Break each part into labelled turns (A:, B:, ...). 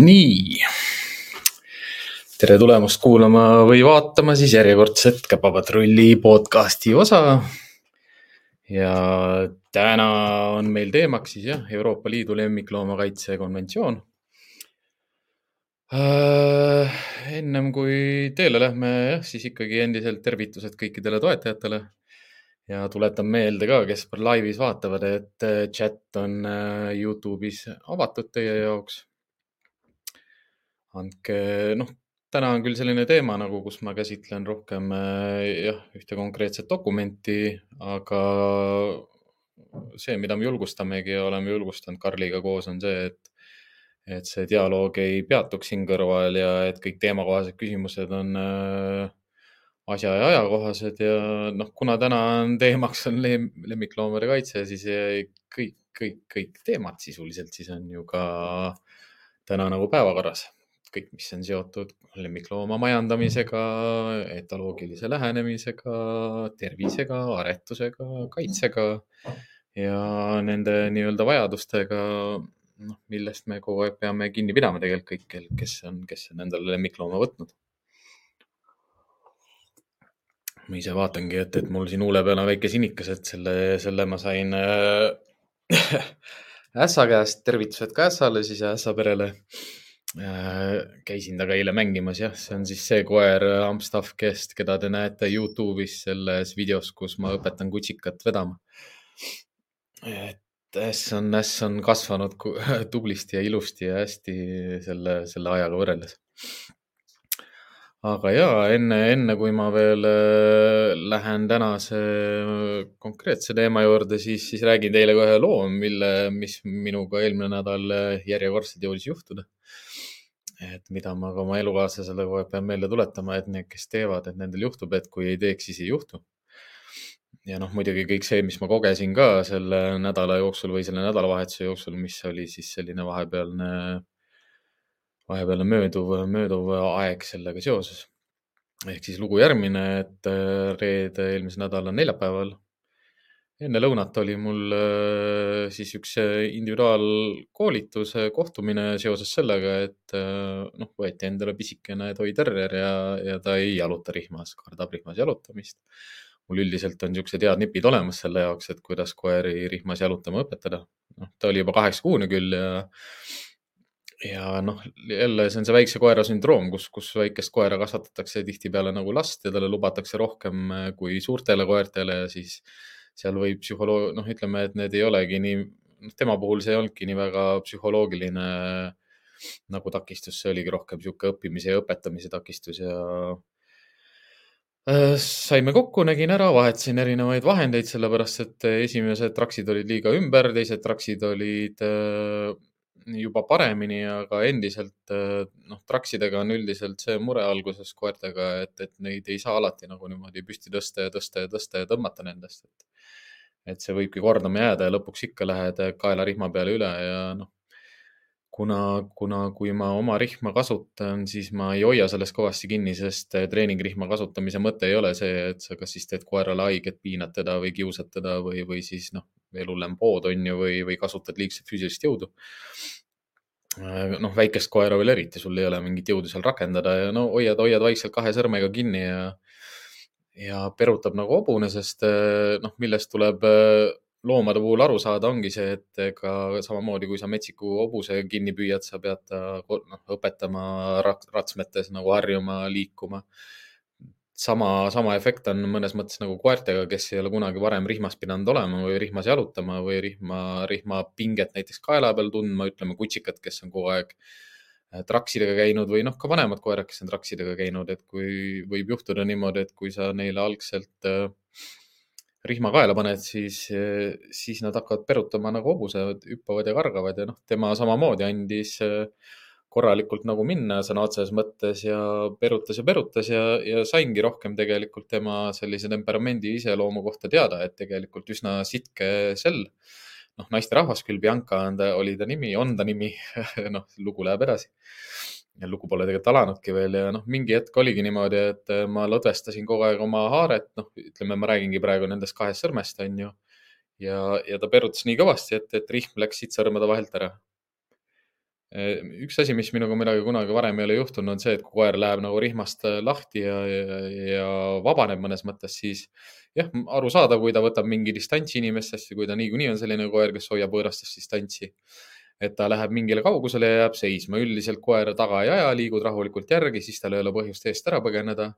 A: nii. tere tulemast kuulama või vaatama siis järjekordset Käpapatrulli podcasti osa. ja täna on meil teemaks siis jah, Euroopa Liidu lemmikloomakaitse konventsioon äh,. ennem kui teele lähme, jah, siis ikkagi endiselt tervitused kõikidele toetajatele ja tuletan meelde ka, kes laivis vaatavad, et chat on äh, Youtube'is avatud teie jaoks. Andke, noh, täna on küll selline teema nagu, kus ma käsitlen rohkem äh, jah, ühte konkreetset dokumenti, aga see, mida me julgustamegi ja oleme julgustanud Karliga koos, on see, et, et see dialoog ei peatuks siin kõrval ja et kõik teemakohased küsimused on äh, asja ja ajakohased ja noh, kuna täna on teemaks on lemmikloomade kaitse, siis kõik, kõik, kõik teemad sisuliselt siis on ju ka täna nagu päevakorras. Kõik, mis on seotud lemmiklooma majandamisega, etoloogilise lähenemisega, tervisega, aretusega, kaitsega ja nende nii-öelda vajadustega, noh, millest me kogu aeg peame kinni pidama tegelikult kõik, kes on, kes on endale lemmiklooma võtnud ma ise vaatangi, et, et mul siin huule peal on väike sinikas, et selle, selle ma sain äh, ässa käest, tervitused ka ässale siis ässa perele äh,. Käisin temaga eile mängimas, jah, see on siis see koer Amstaff, kes, keda te näete Youtube'is selles videos, kus ma õpetan kutsikat vedama. et äss on, äss on kasvanud tublisti ja ilusti ja hästi selle, selle ajaga võrreldes aga ja enne, enne kui ma veel äh, lähen tänase äh, konkreetse teema juurde, siis, siis räägin teile ka ühe loo, mille, mis minuga eelmine nädal äh, järjekordselt jõudis juhtuda. Et mida ma ka oma elukaaslasele kogu aeg pean meelde tuletama, et need, kes teevad, et nendel juhtub, et kui ei teeks, siis ei juhtu. ja noh, muidugi kõik see, mis ma kogesin ka selle nädala jooksul või selle nädalavahetuse jooksul, mis oli siis selline vahepealne vahepealne mööduv, mööduv aeg sellega seoses. ehk siis lugu järgmine, et äh, reede eelmise nädala neljapäeval enne lõunat oli mul äh, siis üks individuaalkoolitus, kohtumine seoses sellega, et äh, noh, võeti endale pisikene toy terrier ja, ja ta ei jaluta rihmas, kardab rihmas jalutamist. mul üldiselt on niisugused head nipid olemas selle jaoks, et kuidas koeri rihmas jalutama õpetada. noh, ta oli juba kaheksa kuune küll ja ja noh, jälle see on see väikse koera sündroom, kus, kus väikest koera kasvatatakse tihtipeale nagu last ja talle lubatakse rohkem äh, kui suurtele koertele ja siis seal võib psühholoog, noh, ütleme, et need ei olegi nii, noh, tema puhul see ei olnudki nii väga psühholoogiline nagu takistus, see oligi rohkem niisugune õppimise ja õpetamise takistus ja äh, saime kokku, nägin ära, vahetasin erinevaid vahendeid, sellepärast et esimesed traksid olid liiga ümber, teised traksid olid äh, juba paremini, aga endiselt äh, noh, traksidega on üldiselt see mure alguses koertega, et, et neid ei saa alati nagu niimoodi püsti tõsta ja tõsta ja tõsta ja tõmmata nendest, et et see võibki kordama jääda ja lõpuks ikka lähed kaela rihma peale üle ja noh, kuna, kuna, kui ma oma rihma kasutan, siis ma ei hoia sellest kõvasti kinni, sest treeningrihma kasutamise mõte ei ole see, et sa kas siis teed koerale haiget, piinad teda või kiusad teda või, või siis noh, veel hullem pood on ju, või, või kasutad liigset füüsilist jõudu. Äh, noh, väikest koera veel eriti, sul ei ole mingit jõudu seal rakendada ja no hoiad, hoiad vaikselt kahe sõrmega kinni ja, ja perutab nagu hobune, sest äh, noh, millest tuleb äh, loomade puhul aru saada, ongi see, et ega samamoodi kui sa metsiku hobuse kinni püüad, sa pead ta noh, õpetama ratsmetes nagu harjuma, liikuma. Sama, sama efekt on mõnes mõttes nagu koertega, kes ei ole kunagi varem rihmas pidanud olema või rihmas jalutama või rihma, rihmapinget näiteks kaela peal tundma, ütleme kutsikad, kes on kogu aeg äh, traksidega käinud või noh, ka vanemad koerad, kes on traksidega käinud, et kui võib juhtuda niimoodi, et kui sa neile algselt äh, rihma kaela paned, siis, äh, siis nad hakkavad perutama nagu hobused, hüppavad ja kargavad ja noh, tema samamoodi andis äh, korralikult nagu minna sõna otseses mõttes ja perutas ja perutas ja, ja saingi rohkem tegelikult tema sellise temperamendi iseloomu kohta teada, et tegelikult üsna sitke sell. Noh, naisterahvas küll, Bianca on ta, oli ta nimi, on ta nimi noh, lugu läheb edasi. lugu pole tegelikult alanudki veel ja noh, mingi hetk oligi niimoodi, et ma lõdvestasin kogu aeg oma haaret, noh, ütleme, ma räägingi praegu nendest kahest sõrmest, on ju. ja, ja ta perutas nii kõvasti, et, et rihm läks siit sõrmede vahelt ära üks asi, mis minuga midagi kunagi varem ei ole juhtunud, on see, et kui koer läheb nagu rihmast lahti ja, ja, ja vabaneb mõnes mõttes, siis jah, arusaadav, kui ta võtab mingi distantsi inimestest ja kui ta niikuinii on selline koer, kes hoiab võõrastest distantsi. et ta läheb mingile kaugusele ja jääb seisma. üldiselt koer taga ei aja, liigud rahulikult järgi, siis tal ei ole põhjust eest ära põgeneda.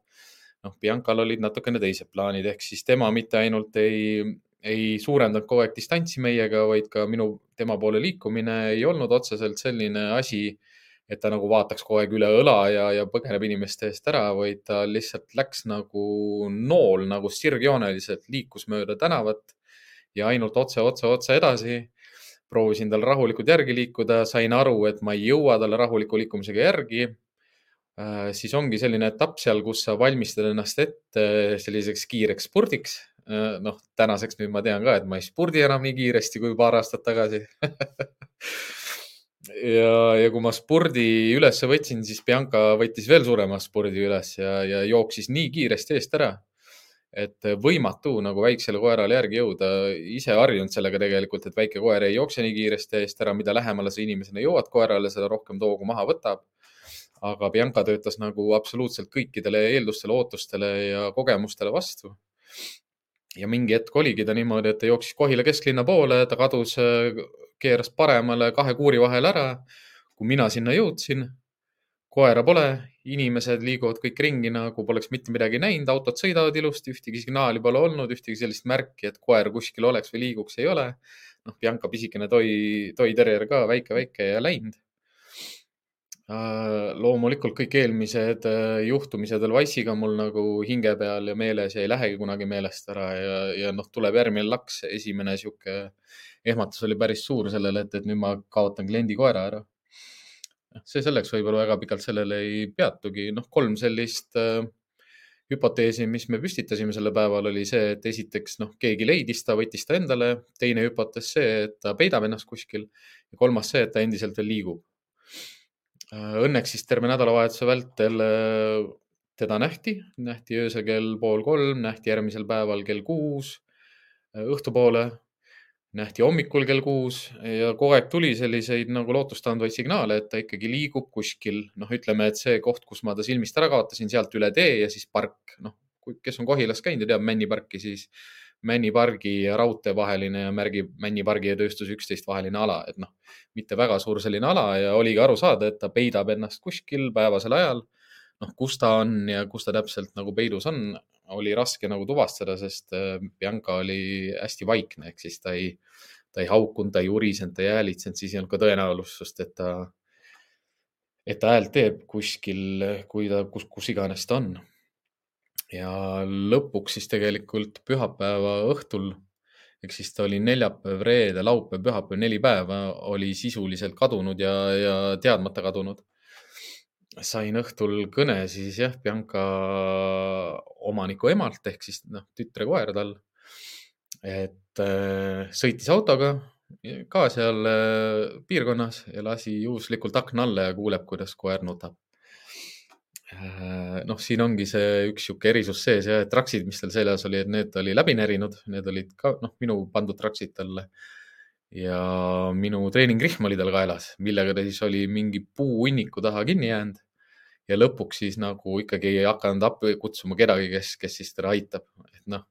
A: noh, Biancal olid natukene teised plaanid, ehk siis tema mitte ainult ei ei suurendanud kogu aeg distantsi meiega, vaid ka minu, tema poole liikumine ei olnud otseselt selline asi, et ta nagu vaataks kogu aeg üle õla ja, ja põgeneb inimeste eest ära, vaid ta lihtsalt läks nagu nool, nagu sirgjooneliselt liikus mööda tänavat ja ainult otse, otse, otse edasi. proovisin tal rahulikult järgi liikuda, sain aru, et ma ei jõua talle rahuliku liikumisega järgi äh,. siis ongi selline etapp seal, kus sa valmistad ennast ette selliseks kiireks spurdiks noh, tänaseks nüüd ma tean ka, et ma ei spurdi enam nii kiiresti kui paar aastat tagasi ja, ja kui ma spurdi ülesse võtsin, siis Bianca võttis veel suurema spurdi üles ja, ja jooksis nii kiiresti eest ära, et võimatu nagu väiksele koerale järgi jõuda. ise harjunud sellega tegelikult, et väike koer ei jookse nii kiiresti eest ära, mida lähemale sa inimesena jõuad koerale, seda rohkem toogu maha võtab. aga Bianca töötas nagu absoluutselt kõikidele eeldustele, ootustele ja kogemustele vastu ja mingi hetk oligi ta niimoodi, et ta jooksis Kohila kesklinna poole, ta kadus, keeras paremale kahe kuuri vahel ära. kui mina sinna jõudsin, koera pole, inimesed liiguvad kõik ringi nagu poleks mitte midagi näinud, autod sõidavad ilusti, ühtegi signaali pole olnud, ühtegi sellist märki, et koer kuskil oleks või liiguks, ei ole. noh, Bianca pisikene toi, toi terrier ka väike-väike ja läinud Äh, loomulikult kõik eelmised äh, juhtumised Elvaisiga mul nagu hinge peal ja meeles ja ei lähegi kunagi meelest ära ja, ja noh, tuleb järgmine laks, esimene sihuke ehmatus oli päris suur sellele, et, et nüüd ma kaotan kliendi koera ära. see selleks võib-olla väga pikalt sellele ei peatugi, noh, kolm sellist äh, hüpoteesi, mis me püstitasime sellel päeval, oli see, et esiteks noh, keegi leidis ta, võttis ta endale, teine hüpotees see, et ta peidab ennast kuskil. Ja kolmas see, et ta endiselt veel liigub. Äh, õnneks siis terve nädalavahetuse vältel äh, teda nähti, nähti öösel kell pool kolm, nähti järgmisel päeval kell kuus äh, õhtupoole, nähti hommikul kell kuus ja kogu aeg tuli selliseid nagu lootustandvaid signaale, et ta ikkagi liigub kuskil. noh, ütleme, et see koht, kus ma ta silmist ära kaotasin, sealt üle tee ja siis park, noh, kes on Kohilas käinud ja teab Männi parki, siis Männipargi ja raudtee vaheline ja märgib Männipargi ja tööstuse üksteist vaheline ala, et noh, mitte väga suur selline ala ja oligi aru saada, et ta peidab ennast kuskil päevasel ajal. noh, kus ta on ja kus ta täpselt nagu peidus on, oli raske nagu tuvastada, sest äh, Bianca oli hästi vaikne, ehk siis ta ei, ta ei haukunud, ta ei urisenud, ta ei häälitsenud, siis ei olnud ka tõenäosust, et ta, et ta häält teeb kuskil, kui ta, kus, kus iganes ta on ja lõpuks siis tegelikult pühapäeva õhtul ehk siis ta oli neljapäev, reede, laupäev, pühapäev, neli päeva oli sisuliselt kadunud ja, ja teadmata kadunud. sain õhtul kõne siis jah, Bianca omaniku emalt ehk siis noh, tütre koer tal. et äh, sõitis autoga ka seal äh, piirkonnas ja lasi juhuslikult akna alla ja kuuleb, kuidas koer nutab noh, siin ongi see üks sihuke erisus sees ja traksid, mis tal seljas oli, et need oli läbi närinud, need olid ka noh, minu pandud traksid talle. ja minu treeningrihm oli tal kaelas, millega ta siis oli mingi puuhunniku taha kinni jäänud. ja lõpuks siis nagu ikkagi ei hakanud appi kutsuma kedagi, kes, kes siis teda aitab, et noh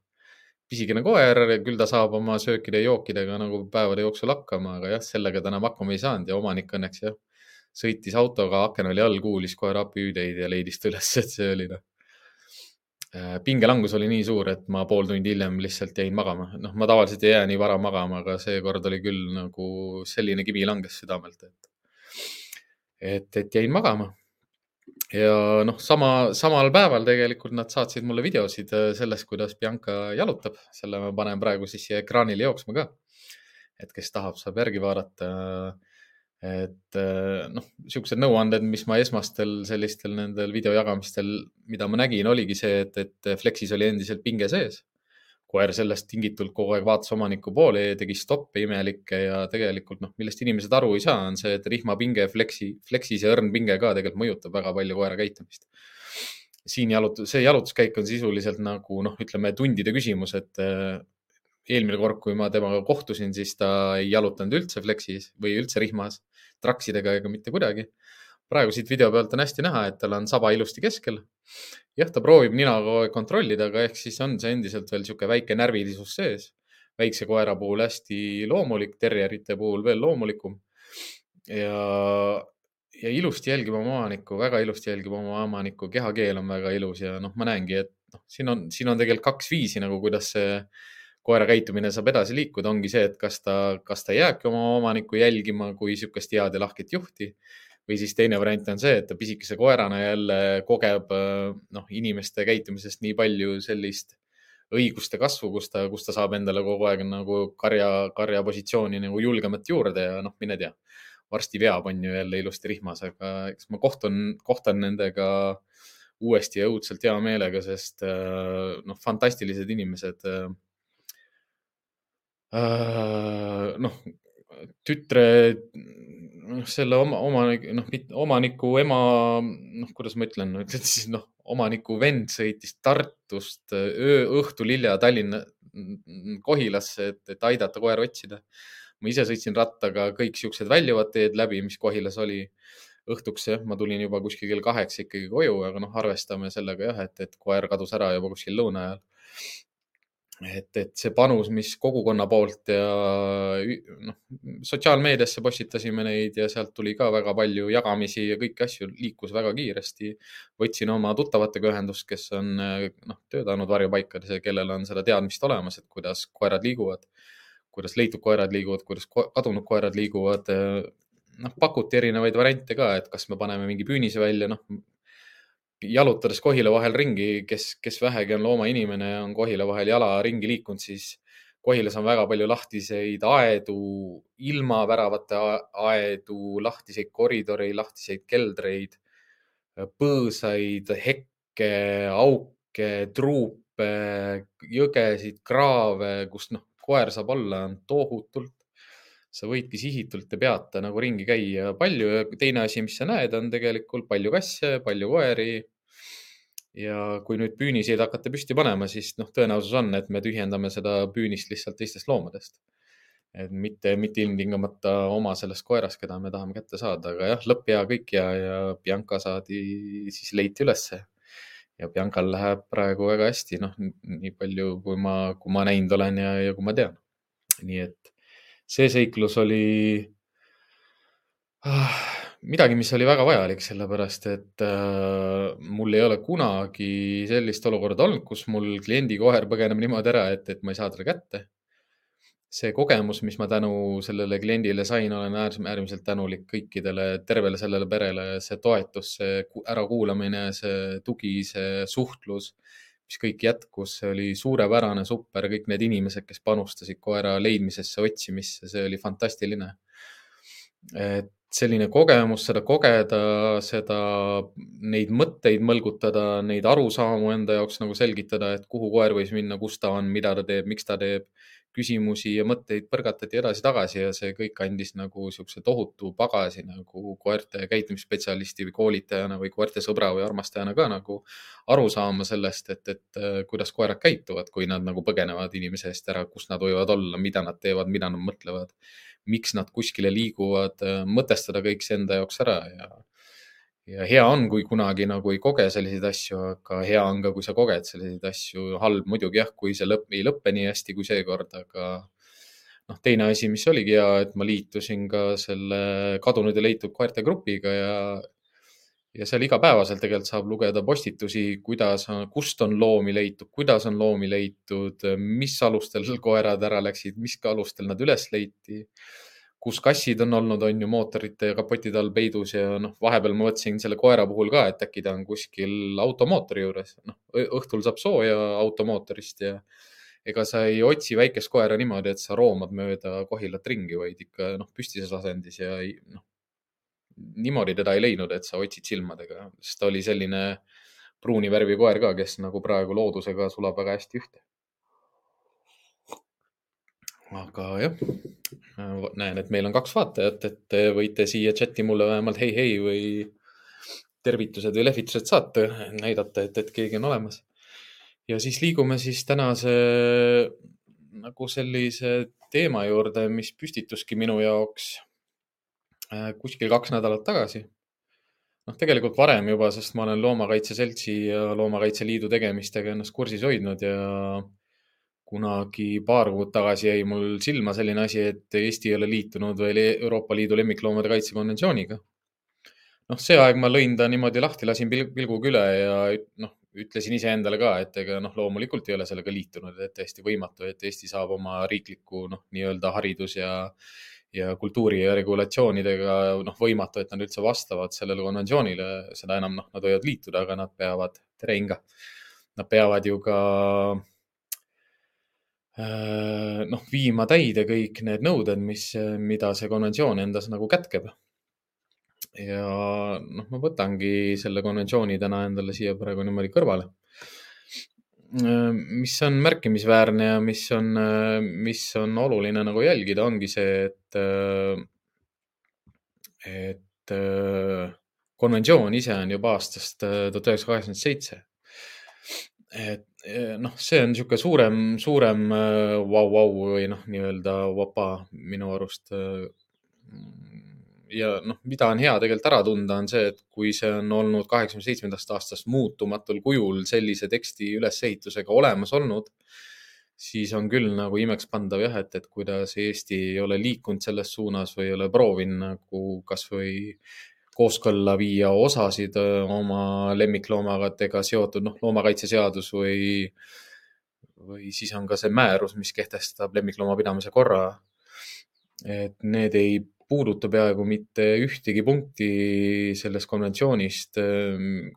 A: pisikene koer, küll ta saab oma söökide ja jookidega nagu päevade jooksul hakkama, aga jah, sellega ta enam hakkama ei saanud ja omanik õnneks jah sõitis autoga, aken oli all, kuulis kohe rapihüüdeid ja leidis ta üles, et see oli noh. Äh, pingelangus oli nii suur, et ma pool tundi hiljem lihtsalt jäin magama. noh, ma tavaliselt ei jää nii vara magama, aga seekord oli küll nagu selline kivi langes südamelt, et, et, et jäin magama ja noh, sama, samal päeval tegelikult nad saatsid mulle videosid äh, sellest, kuidas Bianca jalutab, selle ma panen praegu siis siia ekraanile jooksma ka. et kes tahab, saab järgi vaadata et eh, noh, niisugused nõuanded, mis ma esmastel sellistel nendel videojagamistel, mida ma nägin, oligi see, et, et Flexis oli endiselt pinge sees. koer sellest tingitult kogu aeg vaatas omaniku poole ja tegi stoppe imelikke ja tegelikult noh, millest inimesed aru ei saa, on see, et rihmapinge Flexi, Flexis ja õrn pinge ka tegelikult mõjutab väga palju koera käitumist. siin jalutus, see jalutuskäik on sisuliselt nagu noh, ütleme tundide küsimus, et eelmine kord, kui ma temaga kohtusin, siis ta ei jalutanud üldse Flexis või üldse rihmas traksidega ega mitte kuidagi. praegu siit video pealt on hästi näha, et tal on saba ilusti keskel. jah, ta proovib nina kogu aeg kontrollida, aga ehk siis on see endiselt veel niisugune väike närvilisus sees. väikse koera puhul hästi loomulik, terjerite puhul veel loomulikum. ja, ja ilusti jälgib oma omanikku, väga ilusti jälgib oma omanikku, kehakeel on väga ilus ja noh, ma näengi, et noh, siin on, siin on tegelikult kaks viisi nagu, kuidas see koera käitumine saab edasi liikuda, ongi see, et kas ta, kas ta jääbki oma omanikku jälgima kui niisugust head ja lahket juhti. Või siis teine variant on see, et ta pisikese koerana jälle kogeb noh, inimeste käitumisest nii palju sellist õiguste kasvu, kus ta, kus ta saab endale kogu aeg nagu karja, karja positsiooni nagu julgemat juurde ja noh, mine tea, varsti veab, on ju jälle ilusti rihmas, aga eks ma kohtun, kohtan nendega uuesti ja õudselt hea meelega, sest noh, fantastilised inimesed Äh, noh, tütre, noh, selle oma, omanik, noh, omaniku ema, noh, kuidas ma ütlen, ütled siis noh, omaniku vend sõitis Tartust öö, õhtul hilja Tallinna, Kohilasse, et, et aidata koera otsida. ma ise sõitsin rattaga kõik siuksed väljuvad teed läbi, mis Kohilas oli. õhtuks jah, ma tulin juba kuskil kell kaheksa ikkagi koju, aga noh, arvestame sellega jah, et, et koer kadus ära juba kuskil lõuna ajal et, et see panus, mis kogukonna poolt ja noh, sotsiaalmeediasse postitasime neid ja sealt tuli ka väga palju jagamisi ja kõiki asju liikus väga kiiresti. võtsin oma tuttavatega ühendust, kes on noh, töötanud varjupaikades ja kellel on seda teadmist olemas, et kuidas koerad liiguvad, kuidas leitud koerad liiguvad, kuidas kadunud koerad liiguvad. noh, pakuti erinevaid variante ka, et kas me paneme mingi püünise välja, noh jalutades Kohila vahel ringi, kes, kes vähegi on loomainimene on Kohila vahel jala ringi liikunud, siis Kohilas on väga palju lahtiseid aedu, ilma väravate aedu, lahtiseid koridore, lahtiseid keldreid, põõsaid, hekke, auke, truupe, jõgesid, kraave, kus noh, koer saab olla tohutult sa võidki sihitult ja peata nagu ringi käia palju ja teine asi, mis sa näed, on tegelikult palju kasse, palju koeri. Ja kui nüüd püüniseid hakata püsti panema, siis noh, tõenäosus on, et me tühjendame seda püünist lihtsalt teistest loomadest. et mitte, mitte ilmtingimata oma sellest koerast, keda me tahame kätte saada, aga jah, lõpp hea kõik ja, ja Bianca saadi siis leiti ülesse ja Biancal läheb praegu väga hästi, noh, nii palju, kui ma, kui ma näinud olen ja, ja kui ma tean. nii et see seiklus oli ah, midagi, mis oli väga vajalik, sellepärast et äh, mul ei ole kunagi sellist olukorda olnud, kus mul kliendi koer põgeneb niimoodi ära, et, et ma ei saa teda kätte. see kogemus, mis ma tänu sellele kliendile sain, olen äärmiselt tänulik kõikidele, tervele sellele perele, see toetus, see ärakuulamine, see tugi, see suhtlus mis kõik jätkus, see oli suurepärane, super, kõik need inimesed, kes panustasid koera leidmisesse, otsimisse, see oli fantastiline. et selline kogemus, seda kogeda, seda, neid mõtteid mõlgutada, neid arusaamu enda jaoks nagu selgitada, et kuhu koer võis minna, kus ta on, mida ta teeb, miks ta teeb küsimusi ja mõtteid põrgatati edasi-tagasi ja see kõik andis nagu siukse tohutu pagasi nagu koerte käitumisspetsialisti või koolitajana või koerte sõbra või armastajana ka nagu aru saama sellest, et, et äh, kuidas koerad käituvad, kui nad nagu põgenevad inimese eest ära, kus nad võivad olla, mida nad teevad, mida nad mõtlevad, miks nad kuskile liiguvad, äh, mõtestada kõik see enda jaoks ära ja ja hea on, kui kunagi nagu ei koge selliseid asju, aga hea on ka, kui sa koged selliseid asju. halb muidugi jah, kui see lõpp ei lõppe nii hästi kui seekord, aga noh, teine asi, mis oligi hea, et ma liitusin ka selle kadunud ja leitud koerte grupiga ja ja seal igapäevaselt tegelikult saab lugeda postitusi, kuidas, kust on loomi leitud, kuidas on loomi leitud, mis alustel koerad ära läksid, mis alustel nad üles leiti kus kassid on olnud, on ju mootorite ja kapotide all peidus ja noh, vahepeal ma mõtlesin selle koera puhul ka, et äkki ta on kuskil automootori juures, noh õhtul saab sooja automootorist ja ega sa ei otsi väikest koera niimoodi, et sa roomad mööda Kohilat ringi, vaid ikka noh, püstises asendis ja noh, niimoodi teda ei leidnud, et sa otsid silmadega, sest ta oli selline pruuni värvi koer ka, kes nagu praegu loodusega sulab väga hästi ühte. aga jah näen, et meil on kaks vaatajat, et te võite siia chati mulle vähemalt hei, hei või tervitused või lehvitused saata, näidata, et, et keegi on olemas. ja siis liigume siis tänase nagu sellise teema juurde, mis püstituski minu jaoks kuskil kaks nädalat tagasi. noh, tegelikult varem juba, sest ma olen Loomakaitse Seltsi ja Loomakaitse Liidu tegemistega ennast kursis hoidnud ja kunagi paar kuud tagasi jäi mul silma selline asi, et Eesti ei ole liitunud veel Euroopa Liidu lemmikloomade kaitse konventsiooniga. noh, see aeg ma lõin ta niimoodi lahti, lasin pilguga üle ja noh, ütlesin iseendale ka, et ega noh, loomulikult ei ole sellega liitunud, et täiesti võimatu, et Eesti saab oma riikliku noh, nii-öelda haridus ja ja kultuuri ja regulatsioonidega noh, võimatu, et nad üldse vastavad sellele konventsioonile, seda enam noh, nad võivad liituda, aga nad peavad, tere Inga, nad peavad ju ka Äh, noh, viima täide kõik need nõuded, mis, mida see konventsioon endas nagu kätkeb. ja noh, ma võtangi selle konventsiooni täna endale siia praegu niimoodi kõrvale. Äh, mis on märkimisväärne ja mis on, mis on oluline nagu jälgida, ongi see, et, et konventsioon ise on juba aastast tuhat üheksasada kaheksakümmend seitse et noh, see on niisugune suurem, suurem vau-vau äh, või noh, nii-öelda vapa minu arust. Ja noh, mida on hea tegelikult ära tunda, on see, et kui see on olnud kaheksakümne seitsmendast aastast muutumatul kujul sellise teksti ülesehitusega olemas olnud, siis on küll nagu imekspandav jah, et, et kuidas Eesti ei ole liikunud selles suunas või ei ole proovinud nagu kasvõi kooskõlla viia osasid oma lemmikloomadega seotud, noh, loomakaitseseadus või, või siis on ka see määrus, mis kehtestab lemmikloomapidamise korra. et need ei puuduta peaaegu mitte ühtegi punkti sellest konventsioonist,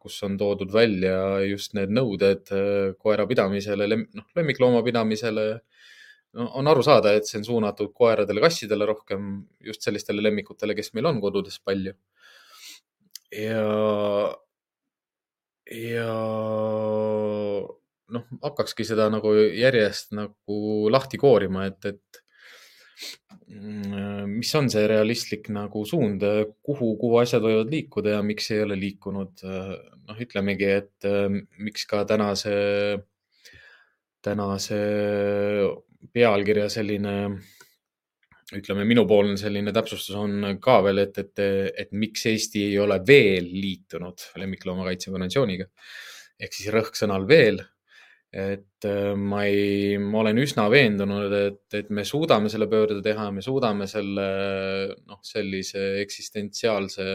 A: kus on toodud välja just need nõuded koera pidamisele, noh, lemmiklooma pidamisele no, on aru saada, et see on suunatud koeradele, kassidele rohkem, just sellistele lemmikutele, kes meil on kodudes palju. Ja, ja noh, hakkakski seda nagu järjest nagu lahti koorima, et, et mis on see realistlik nagu suund, kuhu, kuhu asjad võivad liikuda ja miks ei ole liikunud. noh, ütlemegi, et miks ka tänase, tänase pealkirja selline ütleme, minupoolne selline täpsustus on ka veel, et, et, et miks Eesti ei ole veel liitunud lemmikloomakaitse konventsiooniga. ehk siis rõhk sõnal veel. Et äh, ma ei, ma olen üsna veendunud, et, et me suudame selle pöörde teha, me suudame selle noh, sellise eksistentsiaalse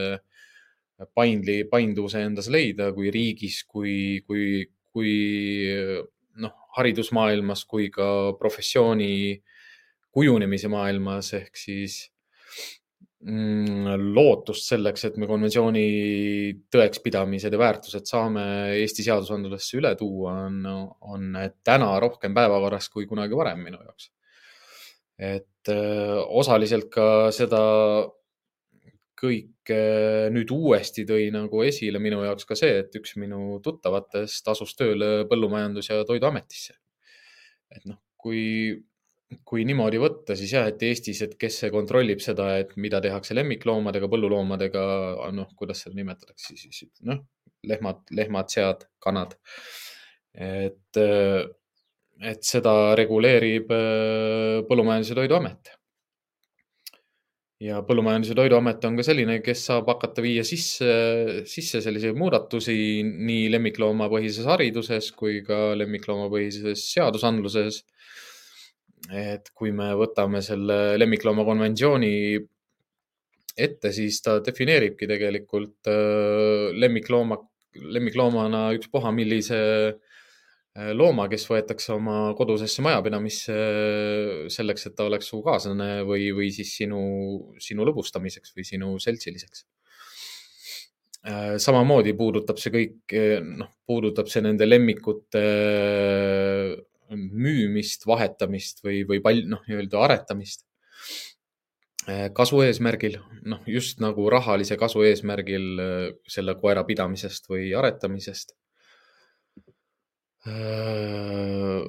A: paindli, painduvuse endas leida, kui riigis, kui, kui, kui noh, haridusmaailmas kui ka professiooni kujunemise maailmas ehk siis lootust selleks, et me konventsiooni tõekspidamised ja väärtused saame Eesti seadusandlusesse üle tuua, on, on täna rohkem päevakorras kui kunagi varem minu jaoks. et öö, osaliselt ka seda kõike nüüd uuesti tõi nagu esile minu jaoks ka see, et üks minu tuttavatest asus tööle Põllumajandus- ja Toiduametisse. et noh, kui kui niimoodi võtta, siis jah, et Eestis, et kes kontrollib seda, et mida tehakse lemmikloomadega, põlluloomadega, noh, kuidas seda nimetatakse siis, noh, lehmad, lehmad, sead, kanad. et, et seda reguleerib äh, Põllumajandus- ja Toiduamet. ja Põllumajandus- ja Toiduamet on ka selline, kes saab hakata viia sisse, sisse selliseid muudatusi nii lemmikloomapõhises hariduses kui ka lemmikloomapõhises seadusandluses et kui me võtame selle lemmiklooma konventsiooni ette, siis ta defineeribki tegelikult äh, lemmiklooma, lemmikloomana ükspuha millise äh, looma, kes võetakse oma kodusesse majapidamisse selleks, et ta oleks su kaaslane või, või siis sinu, sinu lõbustamiseks või sinu seltsiliseks. Äh, samamoodi puudutab see kõik, noh, puudutab see nende lemmikute müümist, vahetamist või, või pal-, noh, nii-öelda aretamist äh, kasu eesmärgil, noh, just nagu rahalise kasu eesmärgil äh, selle koera pidamisest või aretamisest. Äh,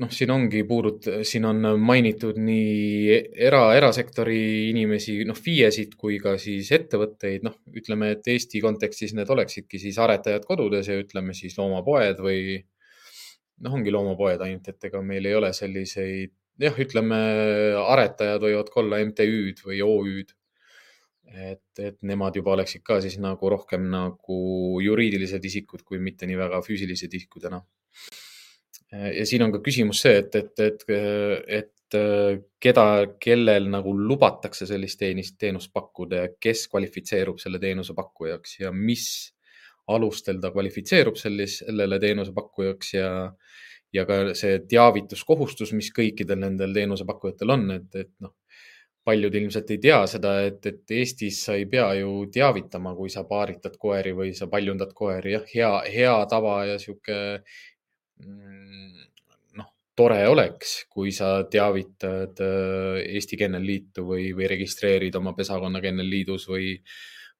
A: noh, siin ongi puudut-, siin on mainitud nii era, erasektori inimesi, noh, FIE-sid kui ka siis ettevõtteid, noh, ütleme, et Eesti kontekstis need oleksidki siis aretajad kodudes ja ütleme siis loomapoed või noh, ongi loomapoed ainult, et ega meil ei ole selliseid jah, ütleme aretajad võivad ka olla MTÜ-d või OÜ-d. et, et nemad juba oleksid ka siis nagu rohkem nagu juriidilised isikud, kui mitte nii väga füüsilised isikud enam. ja siin on ka küsimus see, et, et, et, et keda, kellel nagu lubatakse sellist teenist, teenust pakkuda ja kes kvalifitseerub selle teenuse pakkujaks ja mis alustel ta kvalifitseerub sellis, sellele teenusepakkujaks ja, ja ka see teavituskohustus, mis kõikidel nendel teenusepakkujatel on, et, et noh, paljud ilmselt ei tea seda, et, et Eestis sa ei pea ju teavitama, kui sa paaritad koeri või sa paljundad koeri, jah, hea, hea tava ja sihuke mm, noh, tore oleks, kui sa teavitad äh, Eesti Kennelliitu või, või registreerid oma pesakonna Kennelliidus või,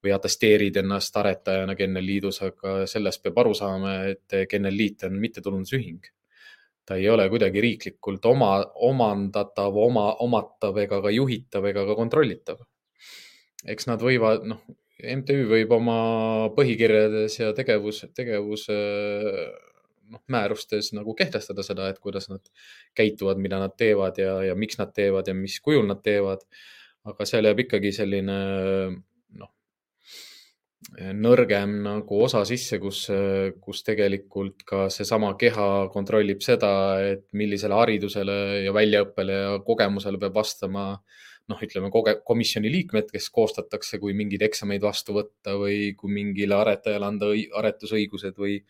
A: või atesteerid ennast aretajana Kennelliidus, aga sellest peab aru saama, et Kennelliit on mittetulundusühing. ta ei ole kuidagi riiklikult oma, omandatav, oma, omatav ega ka juhitav ega ka kontrollitav. eks nad võivad, noh, MTÜ võib oma põhikirjades ja tegevus, tegevuse noh, määrustes nagu kehtestada seda, et kuidas nad käituvad, mida nad teevad ja, ja miks nad teevad ja mis kujul nad teevad. aga seal jääb ikkagi selline nõrgem nagu osa sisse, kus, kus tegelikult ka seesama keha kontrollib seda, et millisele haridusele ja väljaõppele ja kogemusele peab vastama noh, ütleme koge-, komisjoni liikmed, kes koostatakse, kui mingeid eksameid vastu võtta või kui mingile aretajale anda aretusõigused või,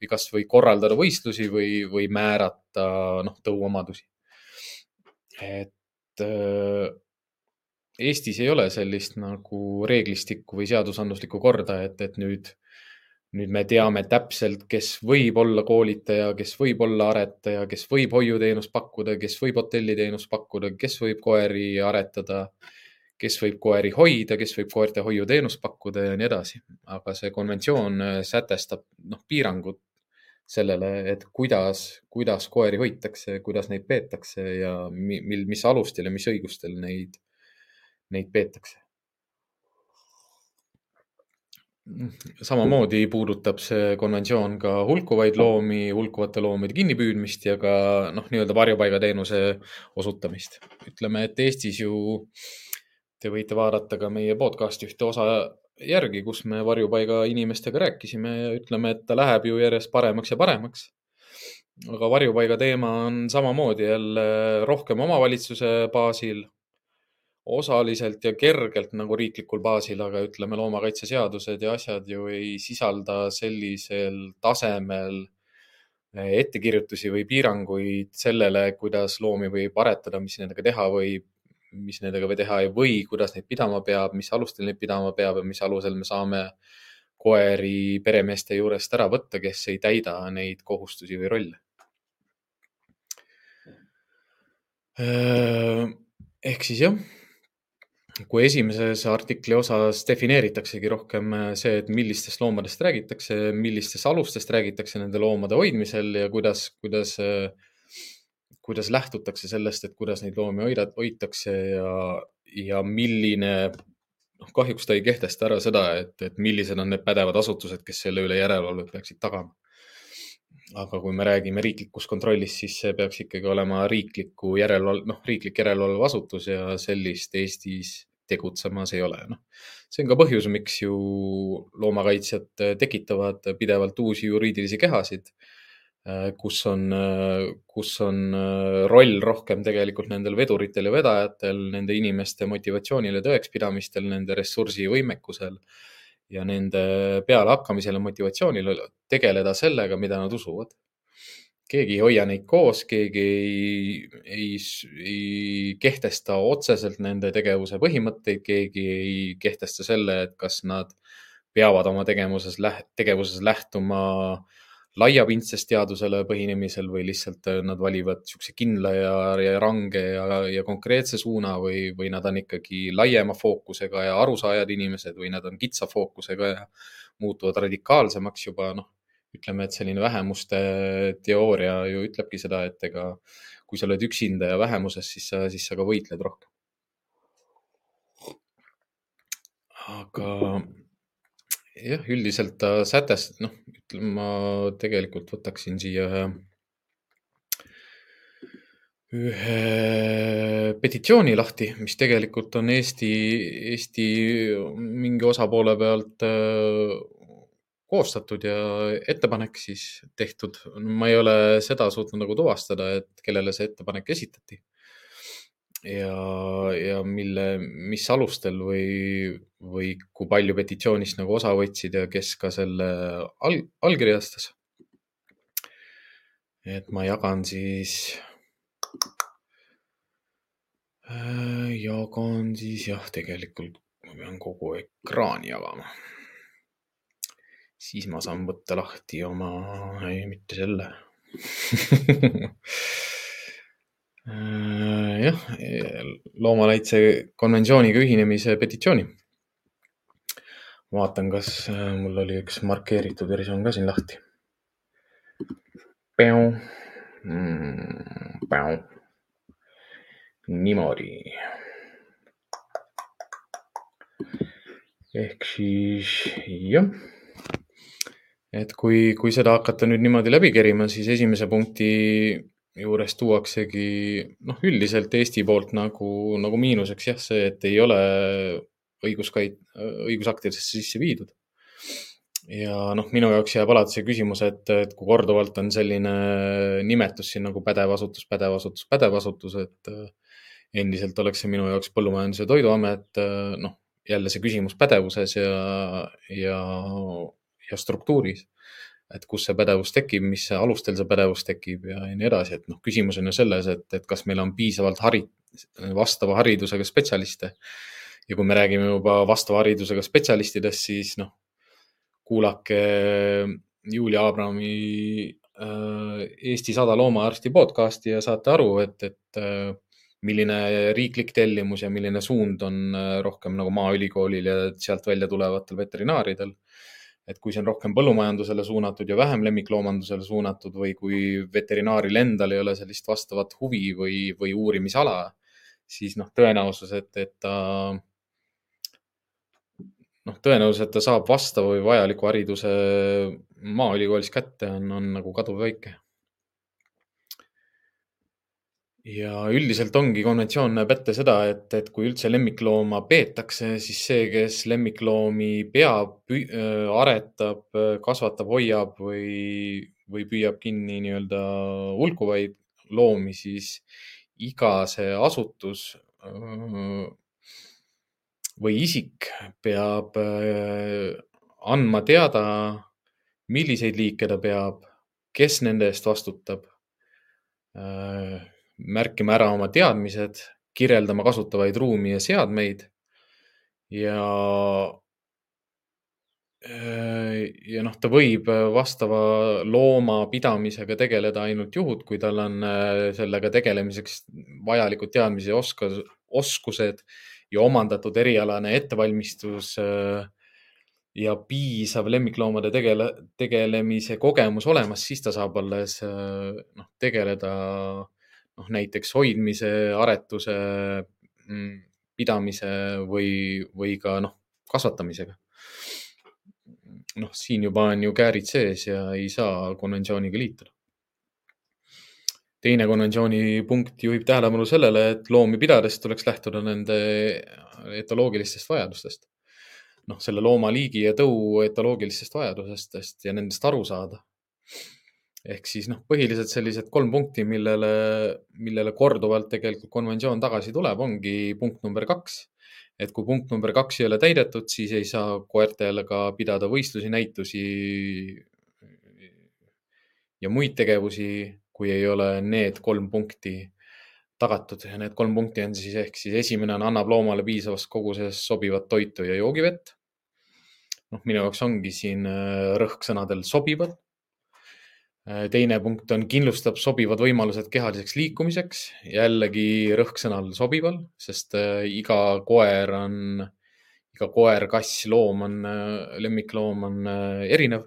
A: või kasvõi korraldada võistlusi või, või määrata noh, tõuomadusi. et Eestis ei ole sellist nagu reeglistikku või seadusandluslikku korda, et, et nüüd, nüüd me teame täpselt, kes võib olla koolitaja, kes võib olla aretaja, kes võib hoiuteenust pakkuda, kes võib hotelliteenust pakkuda, kes võib koeri aretada, kes võib koeri hoida, kes võib koerte hoiuteenust pakkuda ja nii edasi. aga see konventsioon äh, sätestab noh, piirangud sellele, et kuidas, kuidas koeri hoitakse, kuidas neid peetakse ja mil, mis alustel ja mis õigustel neid neid peetakse. samamoodi puudutab see konventsioon ka hulkuvaid loomi, hulkuvate loomade kinnipüüdmist ja ka noh, nii-öelda varjupaigateenuse osutamist. ütleme, et Eestis ju te võite vaadata ka meie podcast'i ühte osa järgi, kus me varjupaiga inimestega rääkisime ja ütleme, et ta läheb ju järjest paremaks ja paremaks. aga varjupaiga teema on samamoodi jälle rohkem omavalitsuse baasil osaliselt ja kergelt nagu riiklikul baasil, aga ütleme, loomakaitseseadused ja asjad ju ei sisalda sellisel tasemel eh, ettekirjutusi või piiranguid sellele, kuidas loomi võib aretada, mis nendega teha võib, mis nendega või teha ei või, kuidas neid pidama peab, mis alustel neid pidama peab ja mis alusel me saame koeri peremeeste juurest ära võtta, kes ei täida neid kohustusi või rolle. ehk siis jah kui esimeses artikli osas defineeritaksegi rohkem äh, see, et millistest loomadest räägitakse, millistest alustest räägitakse nende loomade hoidmisel ja kuidas, kuidas, äh, kuidas lähtutakse sellest, et kuidas neid loomi hoida, hoitakse ja, ja milline, noh, kahjuks ta ei kehtesta ära seda, et, et millised on need pädevad asutused, kes selle üle järelevalvet peaksid tagama. aga kui me räägime riiklikust kontrollist, siis see peaks ikkagi olema riikliku järelevalve, noh, riiklik järelevalveasutus ja sellist Eestis tegutsemas ei ole. noh, see on ka põhjus, miks ju loomakaitsjad tekitavad pidevalt uusi juriidilisi kehasid, äh, kus on, kus on äh, roll rohkem tegelikult nendel veduritel ja vedajatel, nende inimeste motivatsioonil ja tõekspidamistel, nende ressursivõimekusel ja nende pealehakkamisel ja motivatsioonil tegeleda sellega, mida nad usuvad keegi ei hoia neid koos, keegi ei, ei, ei kehtesta otseselt nende tegevuse põhimõtteid, keegi ei kehtesta selle, et kas nad peavad oma tegevuses, tegevuses lähtuma laiapindsest teadusele põhinemisel või lihtsalt äh, nad valivad niisuguse kindla ja, ja range ja, ja konkreetse suuna või, või nad on ikkagi laiema fookusega ja arusaajad inimesed või nad on kitsa fookusega ja muutuvad radikaalsemaks juba noh ütleme, et selline vähemuste teooria ju ütlebki seda, et ega kui sa oled üksinda ja vähemuses, siis sa, siis sa ka võitled rohkem. aga jah, üldiselt ta sätest-, noh, ütleme, ma tegelikult võtaksin siia ühe, ühe petitsiooni lahti, mis tegelikult on Eesti, Eesti mingi osapoole pealt äh, koostatud ja ettepanek siis tehtud. ma ei ole seda suutnud nagu tuvastada, et kellele see ettepanek esitati. ja, ja mille, mis alustel või, või kui palju petitsioonist nagu osa võtsid ja kes ka selle all, allkirjastas. et ma jagan siis Äh, jagan siis jah, tegelikult ma pean kogu ekraani jagama. Siis ma saan võtta lahti oma, ei mitte selle äh, jah, loomakaitse konventsiooniga ühinemise petitsiooni. vaatan, kas äh, mul oli üks markeeritud versioon ka siin lahti. Mm, niimoodi. ehk siis jah, et kui, kui seda hakata nüüd niimoodi läbi kerima, siis esimese punkti juures tuuaksegi noh, üldiselt Eesti poolt nagu, nagu miinuseks jah, see, et ei ole õiguskait-, õigusaktidesse sisse viidud. Ja noh, minu jaoks jääb alati see küsimus, et, et kui korduvalt on selline nimetus siin nagu pädev asutus, pädev asutus, pädev asutus, et äh, endiselt oleks see minu jaoks Põllumajandus- ja Toiduamet, äh, noh, jälle see küsimus pädevuses ja, ja, ja struktuuris. et kus see pädevus tekib, mis alustel see pädevus tekib ja, nii edasi, et noh, küsimus on ju selles, et, et kas meil on piisavalt hari-, vastava haridusega spetsialiste. ja kui me räägime juba vastava haridusega spetsialistidest, siis noh, kuulake Julia Abrami äh, Eesti sada loomaarsti podcasti ja saate aru, et, et äh, milline riiklik tellimus ja milline suund on äh, rohkem nagu Maaülikoolil ja sealt välja tulevatel veterinaaridel. Et kui see on rohkem põllumajandusele suunatud ja vähem lemmikloomandusele suunatud või kui veterinaaril endal ei ole sellist vastavat huvi või, või uurimisala, siis noh, tõenäosus, et, et ta noh, tõenäosus, et ta saab vastava või vajaliku hariduse Maaülikoolis kätte, on, on nagu kaduvväike. Ja üldiselt ongi konventsioon näeb ette seda, et, et kui üldse lemmiklooma peetakse, siis see, kes lemmikloomi peab, aretab, kasvatab, hoiab või, või püüab kinni nii-öelda hulkuvaid loomi, siis iga see asutus või isik peab äh, andma teada, milliseid liike ta peab, kes nende eest vastutab, äh, märkima ära oma teadmised, kirjeldama kasutavaid ruumi ja seadmeid ja äh, ja noh, ta võib vastava looma pidamisega tegeleda ainult juhud, kui tal on sellega tegelemiseks vajalikud teadmised ja oskus, oskused ja omandatud erialane ettevalmistus äh, ja piisav lemmikloomade tegele, tegelemise kogemus olemas, siis ta saab alles äh, noh, tegeleda noh, näiteks hoidmise, aretuse, mm, pidamise või, või ka noh, kasvatamisega. noh, siin juba on ju käärid sees ja ei saa konventsiooniga liituda teine konventsiooni punkt juhib tähelepanu sellele, et loomi pidades tuleks lähtuda nende etoloogilistest vajadustest. noh, selle loomaliigi ja tõu etoloogilistest vajadustest ja nendest aru saada. Ehk siis noh, põhiliselt sellised kolm punkti, millele, millele korduvalt tegelikult konventsioon tagasi tuleb, ongi punkt number kaks. et kui punkt number kaks ei ole täidetud, siis ei saa koertele ka pidada võistlusi, näitusi ja muid tegevusi kui ei ole need kolm punkti tagatud ja need kolm punkti on siis ehk siis esimene on, annab loomale piisavas koguses sobivat toitu ja joogivett. noh, minu jaoks ongi siin äh, rõhk sõnadel sobivad. Äh, teine punkt on, kindlustab sobivad võimalused kehaliseks liikumiseks, jällegi rõhk sõnal sobival, sest äh, iga koer on, iga koer, kass, loom on, lemmikloom on erinev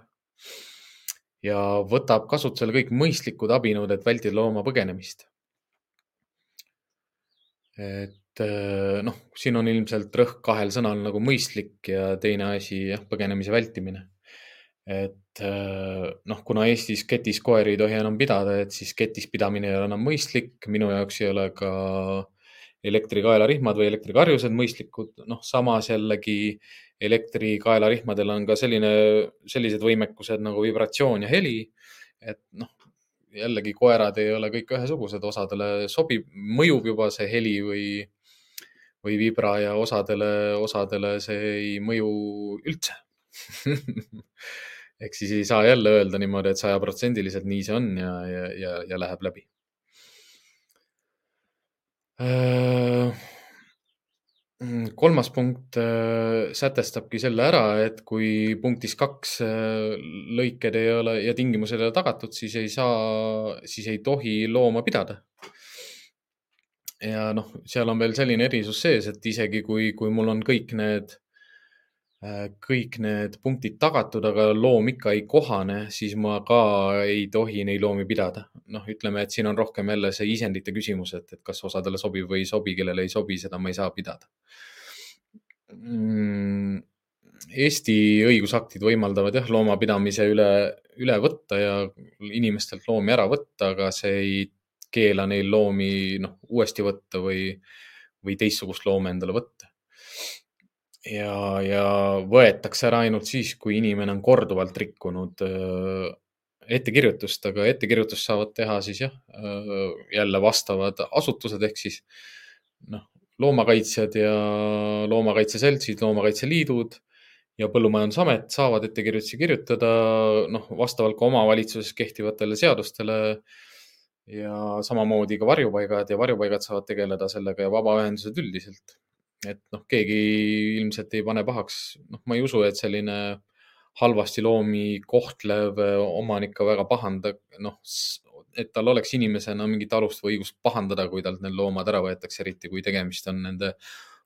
A: ja võtab kasutusele kõik mõistlikud abinõud, et vältida looma põgenemist. et äh, noh, siin on ilmselt rõhk kahel sõnal nagu mõistlik ja teine asi jah, põgenemise vältimine. et noh, kuna Eestis ketis koeri ei tohi enam pidada, et siis ketis pidamine ei ole enam mõistlik. minu jaoks ei ole ka elektrikaelarihmad või elektrikarjused mõistlikud. noh, samas jällegi elektrikaelarihmadel on ka selline, sellised võimekused nagu vibratsioon ja heli. et noh, jällegi koerad ei ole kõik ühesugused, osadele sobib, mõjub juba see heli või, või vibra ja osadele, osadele see ei mõju üldse ehk siis ei saa jälle öelda niimoodi, et sajaprotsendiliselt nii see on ja, ja, ja, ja läheb läbi. Äh, kolmas punkt äh, sätestabki selle ära, et kui punktis kaks äh, lõiked ei ole ja tingimused ei ole tagatud, siis ei saa, siis ei tohi looma pidada ja noh, seal on veel selline erisus sees, et isegi kui, kui mul on kõik need kõik need punktid tagatud, aga loom ikka ei kohane, siis ma ka ei tohi neid loomi pidada. noh, ütleme, et siin on rohkem jälle see isendite küsimus, et, et kas osadele sobib või ei sobi, kellele ei sobi, seda ma ei saa pidada mm,. Eesti õigusaktid võimaldavad jah, loomapidamise üle, üle võtta ja inimestelt loomi ära võtta, aga see ei keela neil loomi noh, uuesti võtta või, või teistsugust looma endale võtta ja, ja võetakse ära ainult siis, kui inimene on korduvalt rikkunud ettekirjutust, aga ettekirjutust saavad teha siis jah, jälle vastavad asutused ehk siis noh, loomakaitsjad ja loomakaitseseltsid, loomakaitseliidud ja Põllumajandusamet saavad ettekirjutusi kirjutada, noh, vastavalt ka omavalitsuses kehtivatele seadustele. ja samamoodi ka varjupaigad ja varjupaigad saavad tegeleda sellega ja vabaühendused üldiselt et noh, keegi ilmselt ei pane pahaks, noh, ma ei usu, et selline halvasti loomi kohtlev äh, omanik ka väga pahandab, noh, et tal oleks inimesena mingit alust või õigust pahandada, kui talt need loomad ära võetakse, eriti kui tegemist on nende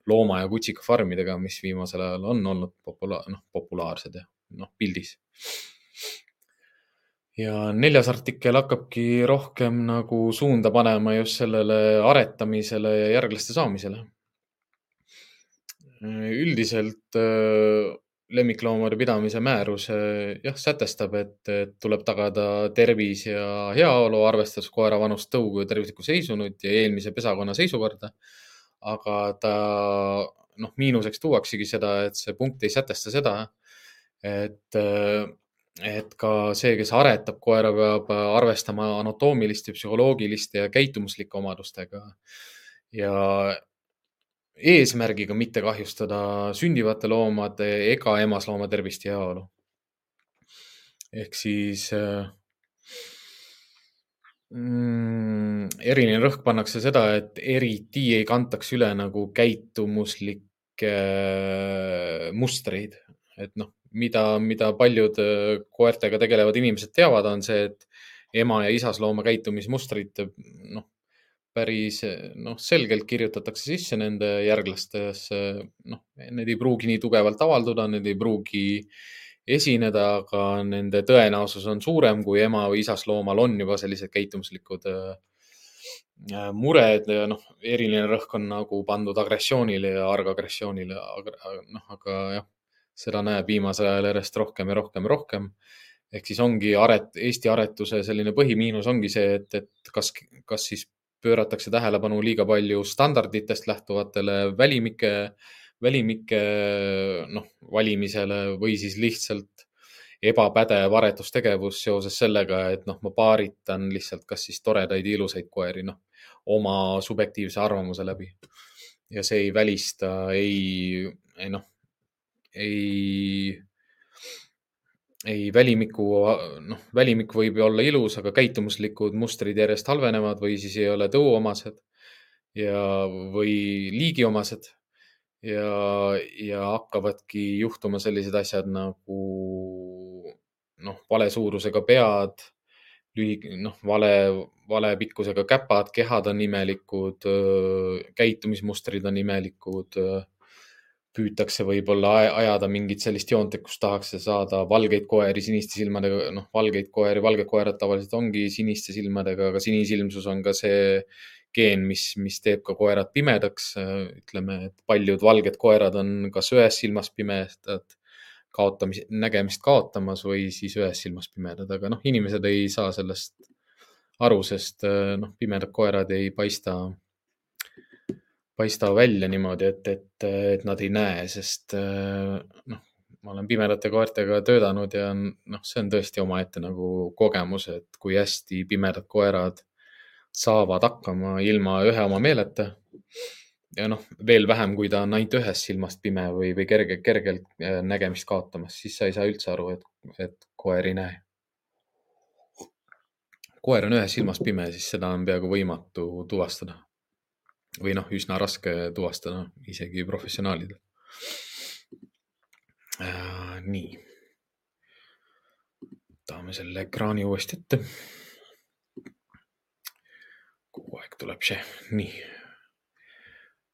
A: looma- ja kutsikafarmidega, mis viimasel ajal on olnud popula-, noh, populaarsed ja noh, pildis. ja neljas artikkel hakkabki rohkem nagu suunda panema just sellele aretamisele ja järglaste saamisele üldiselt äh, lemmikloomade pidamise määrus jah, sätestab, et, tuleb tagada tervis ja heaolu, arvestades koera vanust, tõugu ja tervislikku seisundit ja eelmise pesakonna seisukorda. aga ta, noh, miinuseks tuuaksegi seda, et see punkt ei sätesta seda, et, et ka see, kes aretab koera, peab arvestama anatoomiliste, psühholoogiliste ja käitumuslike omadustega. ja eesmärgiga mitte kahjustada sündivate loomade ega emaslooma tervist ja heaolu. ehk siis äh, mm, eriline rõhk pannakse seda, et eriti ei kantaks üle nagu käitumuslikke äh, mustreid, et noh, mida, mida paljud äh, koertega tegelevad inimesed teavad, on see, et ema ja isaslooma käitumismustrid, noh, päris noh, selgelt kirjutatakse sisse nende järglastesse, noh, need ei pruugi nii tugevalt avalduda, need ei pruugi esineda, aga nende tõenäosus on suurem, kui ema või isas loomal on juba sellised käitumuslikud äh, mured ja noh, eriline rõhk on nagu pandud agressioonile ja argagressioonile, noh, aga jah, seda näeb viimasel ajal järjest rohkem ja rohkem ja rohkem. Ehk siis ongi aret, Eesti aretuse selline põhimiinus ongi see, et, et kas, kas siis pööratakse tähelepanu liiga palju standarditest lähtuvatele välimike, välimike noh, valimisele või siis lihtsalt ebapädev aretustegevus seoses sellega, et noh, ma paaritan lihtsalt kas siis toredaid ilusaid koeri, noh, oma subjektiivse arvamuse läbi. ja see ei välista ei, ei noh, ei ei, välimiku, noh, välimik võib ju olla ilus, aga käitumuslikud mustrid järjest halvenevad või siis ei ole tõuomased ja, või liigiomased. ja, ja hakkavadki juhtuma sellised asjad nagu noh, vale suurusega pead, lühi-, noh, vale, vale pikkusega käpad, kehad on imelikud, käitumismustrid on imelikud püütakse võib-olla ajada mingit sellist joont, et kus tahaks saada valgeid koeri siniste silmadega, noh, valgeid koeri, valged koerad tavaliselt ongi siniste silmadega, aga sinisilmsus on ka see geen, mis, mis teeb ka koerad pimedaks. ütleme, et paljud valged koerad on kas ühes silmas pimedad, kaotamis, nägemist kaotamas või siis ühes silmas pimedad, aga noh, inimesed ei saa sellest aru, sest noh, pimedad koerad ei paista, paista välja niimoodi, et, et, et nad ei näe, sest noh, ma olen pimedate koertega töötanud ja noh, see on tõesti omaette nagu kogemus, et kui hästi pimedad koerad saavad hakkama ilma ühe oma meeleta ja noh, veel vähem, kui ta on ainult ühest silmast pime või, või kerge, kergelt äh, nägemist kaotamas, siis sa ei saa üldse aru, et, et koer ei näe. koer on ühes silmas pime, siis seda on peaaegu võimatu tuvastada. Või noh, üsna raske tuvastada isegi professionaalidel äh,. nii. võtame selle ekraani uuesti ette. kogu aeg tuleb see, nii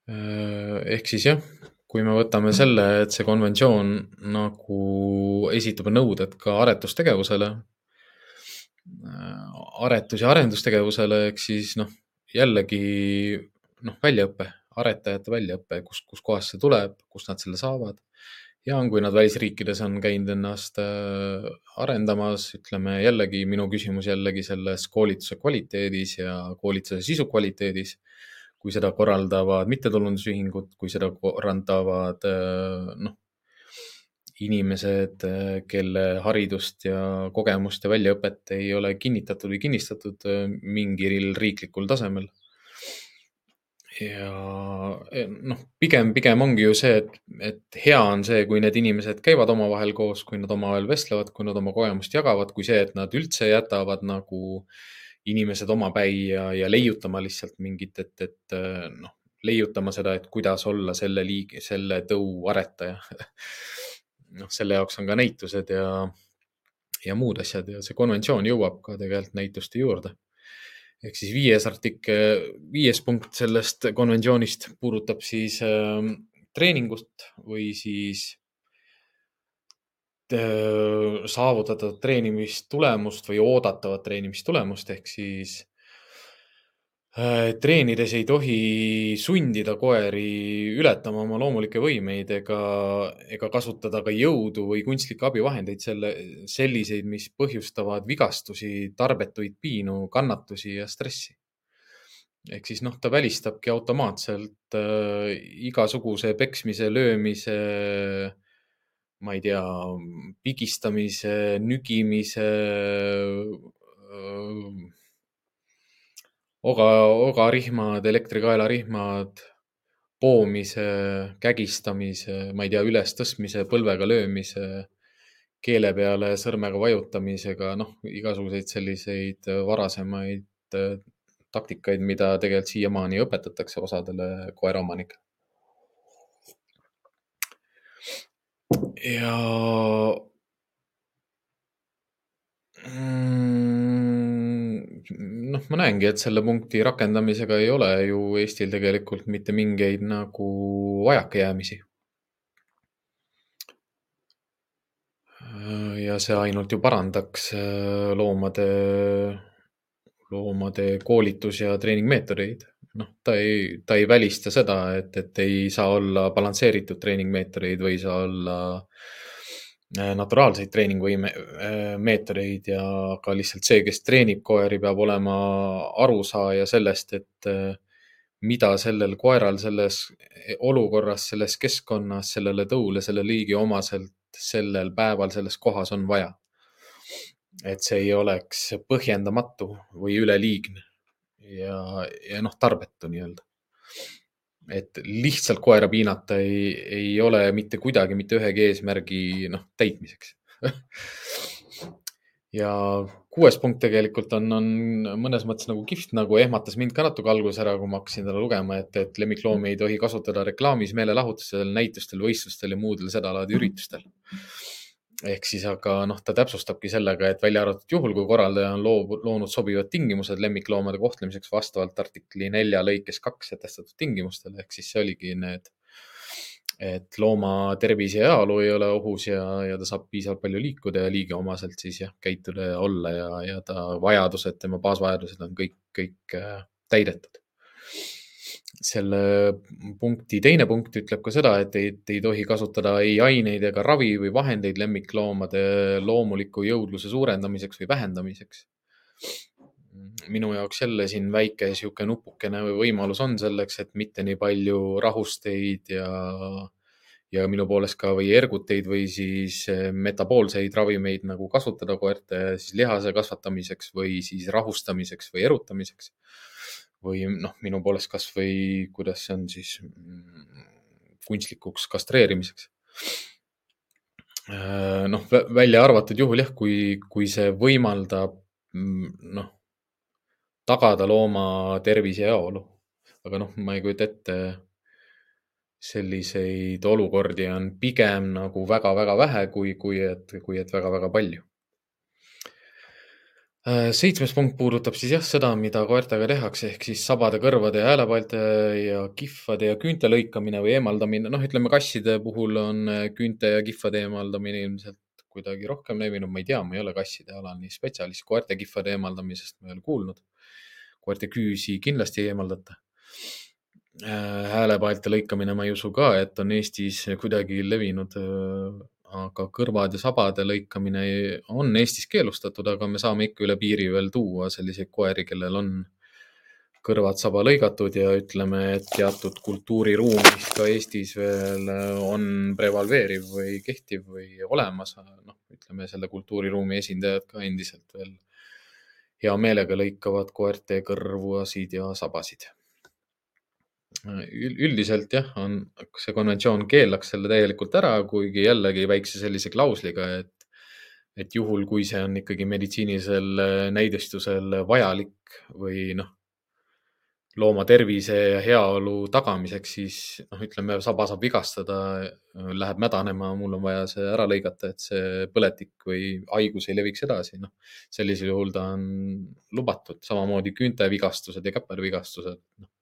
A: Äh, ehk siis jah, kui me võtame selle, et see konventsioon nagu esitab nõuded ka aretustegevusele, äh, aretus- ja arendustegevusele, ehk siis noh, jällegi noh, väljaõpe, aretajate väljaõpe, kus, kuskohast see tuleb, kust nad selle saavad. ja kui nad välisriikides on käinud ennast äh, arendamas, ütleme jällegi minu küsimus jällegi selles koolituse kvaliteedis ja koolituse sisu kvaliteedis kui seda korraldavad mittetulundusühingud, kui seda korraldavad äh, noh, inimesed, äh, kelle haridust ja kogemust ja väljaõpet ei ole kinnitatud või kinnistatud mingil riiklikul tasemel. Ja noh, pigem, pigem ongi ju see, et, et hea on see, kui need inimesed käivad omavahel koos, kui nad omavahel vestlevad, kui nad oma kogemust jagavad, kui see, et nad üldse jätavad nagu inimesed omapäi ja, ja leiutama lihtsalt mingit, et, et noh, leiutama seda, et kuidas olla selle liigi, selle tõu aretaja noh, selle jaoks on ka näitused ja, ja muud asjad ja see konventsioon jõuab ka tegelikult näituste juurde. Ehk siis viies artikkel, viies punkt sellest konventsioonist puudutab siis äh, treeningut või siis Äh, saavutada treenimistulemust või oodatavat treenimistulemust ehk siis treenides ei tohi sundida koeri ületama oma loomulikke võimeid ega, ega kasutada ka jõudu või kunstlikke abivahendeid selle, selliseid, mis põhjustavad vigastusi, tarbetuid piinu, kannatusi ja stressi. ehk siis noh, ta välistabki automaatselt äh, igasuguse peksmise, löömise äh, ma ei tea, pigistamise, nügimise, oga, ogarihmad, elektrikaelarihmad, poomise, kägistamise, ma ei tea, ülestõstmise, põlvega löömise, keele peale sõrmega vajutamisega, noh, igasuguseid selliseid varasemaid taktikaid, mida tegelikult siiamaani õpetatakse osadele koeraomanikele. ja mm, noh, ma näengi, et selle punkti rakendamisega ei ole ju Eestil tegelikult mitte mingeid nagu vajakajäämisi. ja see ainult ju parandaks äh, loomade, loomade koolitus ja treeningmeetodeid noh, ta ei, ta ei välista seda, et, et ei saa olla balansseeritud treeningmeetodeid või ei saa olla äh, naturaalseid treeningmeetodeid äh, ja ka lihtsalt see, kes treenib koeri, peab olema arusaaja sellest, et äh, mida sellel koeral selles olukorras, selles keskkonnas, sellele tõule, selle liigi omaselt sellel päeval selles kohas on vaja. et see ei oleks põhjendamatu või üleliigne ja, ja noh, tarbetu nii-öelda. Et lihtsalt koera piinata ei, ei ole mitte kuidagi mitte ühegi eesmärgi noh, täitmiseks. Ja kuues punkt tegelikult on, on mõnes mõttes nagu kihvt, nagu ehmatas mind ka natuke alguses ära, kui ma hakkasin talle lugema, et, et lemmikloomi ei tohi kasutada reklaamis, meelelahutusel, näitustel, võistlustel ja muudel sedalaadi üritustel ehk siis, aga noh, ta täpsustabki sellega, et välja arvatud juhul, kui korraldaja on loob, loonud sobivad tingimused lemmikloomade kohtlemiseks vastavalt artikli nelja lõikes kaks sätestatud tingimustele, ehk siis see oligi need, et looma tervis ja heaolu ei ole ohus ja, ja ta saab piisavalt palju liikuda ja liigiomaselt siis jah, käituda ja olla ja, ja ta vajadused, tema baasvajadused on kõik, kõik äh, täidetud. Selle punkti teine punkt ütleb ka seda, et ei, ei tohi kasutada ei aineid ega ravi või vahendeid lemmikloomade loomuliku jõudluse suurendamiseks või vähendamiseks. minu jaoks jälle siin väike sihuke nupukene võimalus on selleks, et mitte nii palju rahusteid ja, ja minu poolest ka või erguteid või siis metaboolseid ravimeid nagu kasutada koerte siis lihase kasvatamiseks või siis rahustamiseks või erutamiseks või noh, minu poolest kasvõi kuidas see on siis mm, kunstlikuks kastreerimiseks. Äh, noh, välja arvatud juhul jah, kui, kui see võimaldab mm, noh, tagada looma tervise ja heaolu. aga noh, ma ei kujuta ette, selliseid olukordi on pigem nagu väga-väga vähe, kui, kui et, kui et väga-väga palju seitsmes punkt puudutab siis jah, seda, mida koertega tehakse, ehk siis sabade, kõrvade ja häälepaalte ja kihvade ja küünte lõikamine või eemaldamine. noh, ütleme kasside puhul on äh, küünte ja kihvade eemaldamine ilmselt kuidagi rohkem levinud, ma ei tea, ma ei ole kasside alal nii spetsialist, koerte kihvade eemaldamisest ma ei ole kuulnud. koerte küüsi kindlasti ei eemaldata. Äh, häälepaalte lõikamine, ma ei usu ka, et on Eestis kuidagi levinud aga kõrvad ja sabade lõikamine on Eestis keelustatud, aga me saame ikka üle piiri veel tuua selliseid koeri, kellel on kõrvad-saba lõigatud ja ütleme, et teatud kultuuriruumis ka Eestis veel on prevaleeriv või kehtiv või olemas. noh, ütleme selle kultuuriruumi esindajad ka endiselt veel hea meelega lõikavad koerte kõrvuasid ja sabasid üldiselt jah, on, see konventsioon keelaks selle täielikult ära, kuigi jällegi väikse sellise klausliga, et, et juhul, kui see on ikkagi meditsiinilisel näidistusel vajalik või noh, looma tervise ja heaolu tagamiseks, siis noh, ütleme, saba saab vigastada, läheb mädanema, mul on vaja see ära lõigata, et see põletik või haigus ei leviks edasi. noh, sellisel juhul ta on lubatud, samamoodi küüntevigastused ja käpervigastused no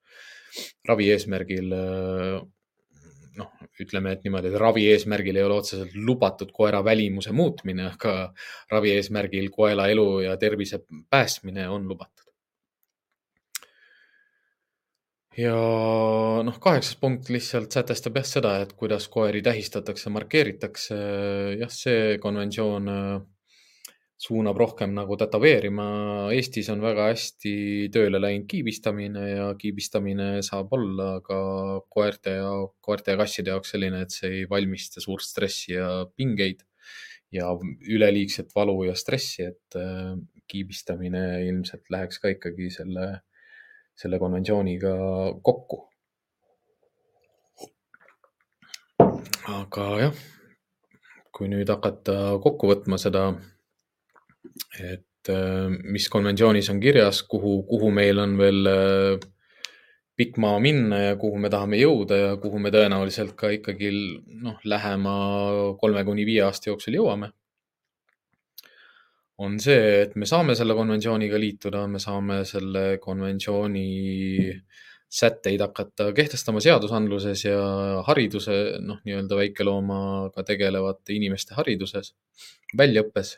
A: ravi eesmärgil noh, ütleme, et niimoodi, et ravi eesmärgil ei ole otseselt lubatud koera välimuse muutmine, aga ravi eesmärgil koela elu ja tervise päästmine on lubatud. ja noh, kaheksas punkt lihtsalt sätestab jah seda, et kuidas koeri tähistatakse, markeeritakse. jah, see konventsioon suunab rohkem nagu tätoveerima. Eestis on väga hästi tööle läinud kiibistamine ja kiibistamine saab olla ka koerte ja, koerte ja kasside jaoks selline, et see ei valmista suurt stressi ja pingeid ja üleliigset valu ja stressi, et äh, kiibistamine ilmselt läheks ka ikkagi selle, selle konventsiooniga kokku. aga jah, kui nüüd hakata kokku võtma seda et äh, mis konventsioonis on kirjas, kuhu, kuhu meil on veel äh, pikk maa minna ja kuhu me tahame jõuda ja kuhu me tõenäoliselt ka ikkagi noh, lähema kolme kuni viie aasta jooksul jõuame. on see, et me saame selle konventsiooniga liituda, me saame selle konventsiooni sätteid hakata kehtestama seadusandluses ja hariduse, noh, nii-öelda väikeloomaga tegelevate inimeste hariduses, väljaõppes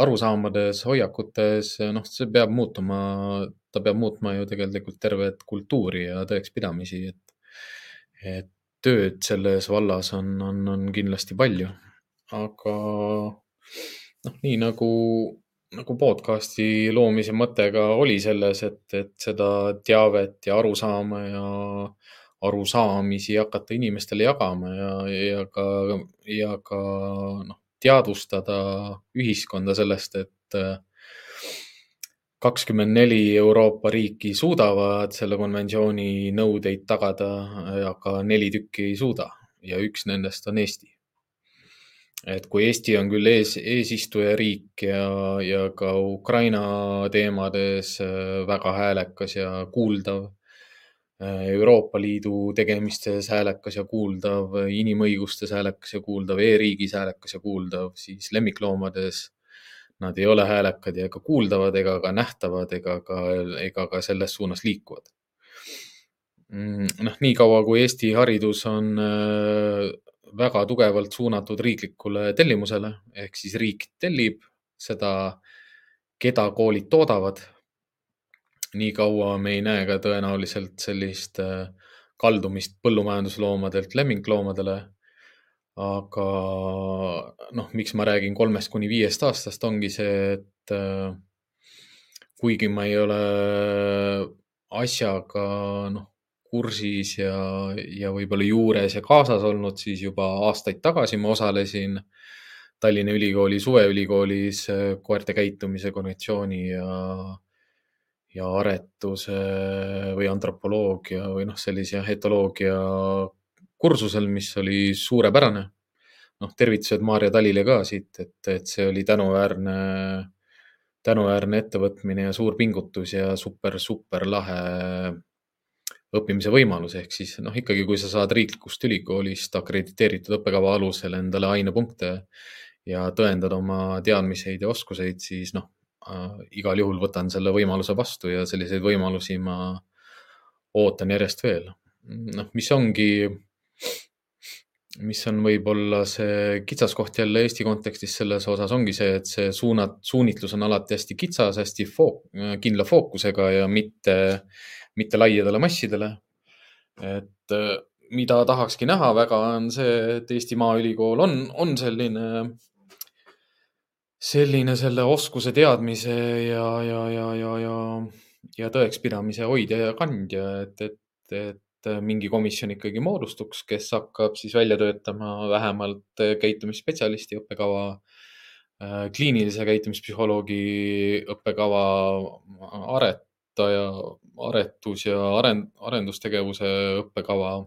A: arusaamades, hoiakutes, noh, see peab muutuma, ta peab muutma ju tegelikult tervet kultuuri ja tõekspidamisi, et, et tööd selles vallas on, on, on kindlasti palju. aga noh, nii nagu, nagu podcast'i loomise mõte ka oli selles, et, et seda teavet ja arusaama ja arusaamisi hakata inimestele jagama ja, ja ka, ja ka noh, teadvustada ühiskonda sellest, et äh, kakskümmend neli Euroopa riiki suudavad selle konventsiooni nõudeid tagada, aga neli tükki ei suuda ja üks nendest on Eesti. et kui Eesti on küll ees, eesistujariik ja, ja ka Ukraina teemades äh, väga häälekas ja kuuldav Euroopa Liidu tegemistes häälekas ja kuuldav, inimõigustes häälekas ja kuuldav e, e-riigis häälekas ja kuuldav, siis lemmikloomades nad ei ole häälekad ja ka kuuldavad ega ka nähtavad ega ka, ega ka selles suunas liikuvad. Mm, noh, niikaua kui Eesti haridus on äh, väga tugevalt suunatud riiklikule tellimusele ehk siis riik tellib seda, keda koolid toodavad nii kaua me ei näe ka tõenäoliselt sellist äh, kaldumist põllumajandusloomadelt lemmikloomadele. aga noh, miks ma räägin kolmest kuni viiest aastast, ongi see, et äh, kuigi ma ei ole asjaga noh, kursis ja, ja võib-olla juures ja kaasas olnud, siis juba aastaid tagasi ma osalesin Tallinna Ülikooli suveülikoolis äh, koerte käitumise konventsiooni ja ja aretuse või antropoloogia või noh, sellise etoloogia kursusel, mis oli suurepärane. noh, tervitused Maarja Talile ka siit, et, et see oli tänuväärne, tänuväärne ettevõtmine ja suur pingutus ja super, super lahe õppimise võimalus, ehk siis noh, ikkagi, kui sa saad riiklikust ülikoolist akrediteeritud õppekava alusel endale ainepunkte ja tõendad oma teadmiseid ja oskuseid, siis noh, igal juhul võtan selle võimaluse vastu ja selliseid võimalusi ma ootan järjest veel. noh, mis ongi, mis on võib-olla see kitsaskoht jälle Eesti kontekstis selles osas ongi see, et see suunad, suunitlus on alati hästi kitsas, hästi fook, kindla fookusega ja mitte, mitte laiadele massidele. et äh, mida tahakski näha väga, on see, et Eesti Maaülikool on, on selline selline selle oskuse, teadmise ja, ja, ja, ja, ja, ja tõekspidamise hoidja ja kandja, et, et, et mingi komisjon ikkagi moodustuks, kes hakkab siis välja töötama vähemalt käitumisspetsialisti õppekava, kliinilise käitumispsühholoogi õppekava, aretaja, aretus ja arend, arendustegevuse õppekava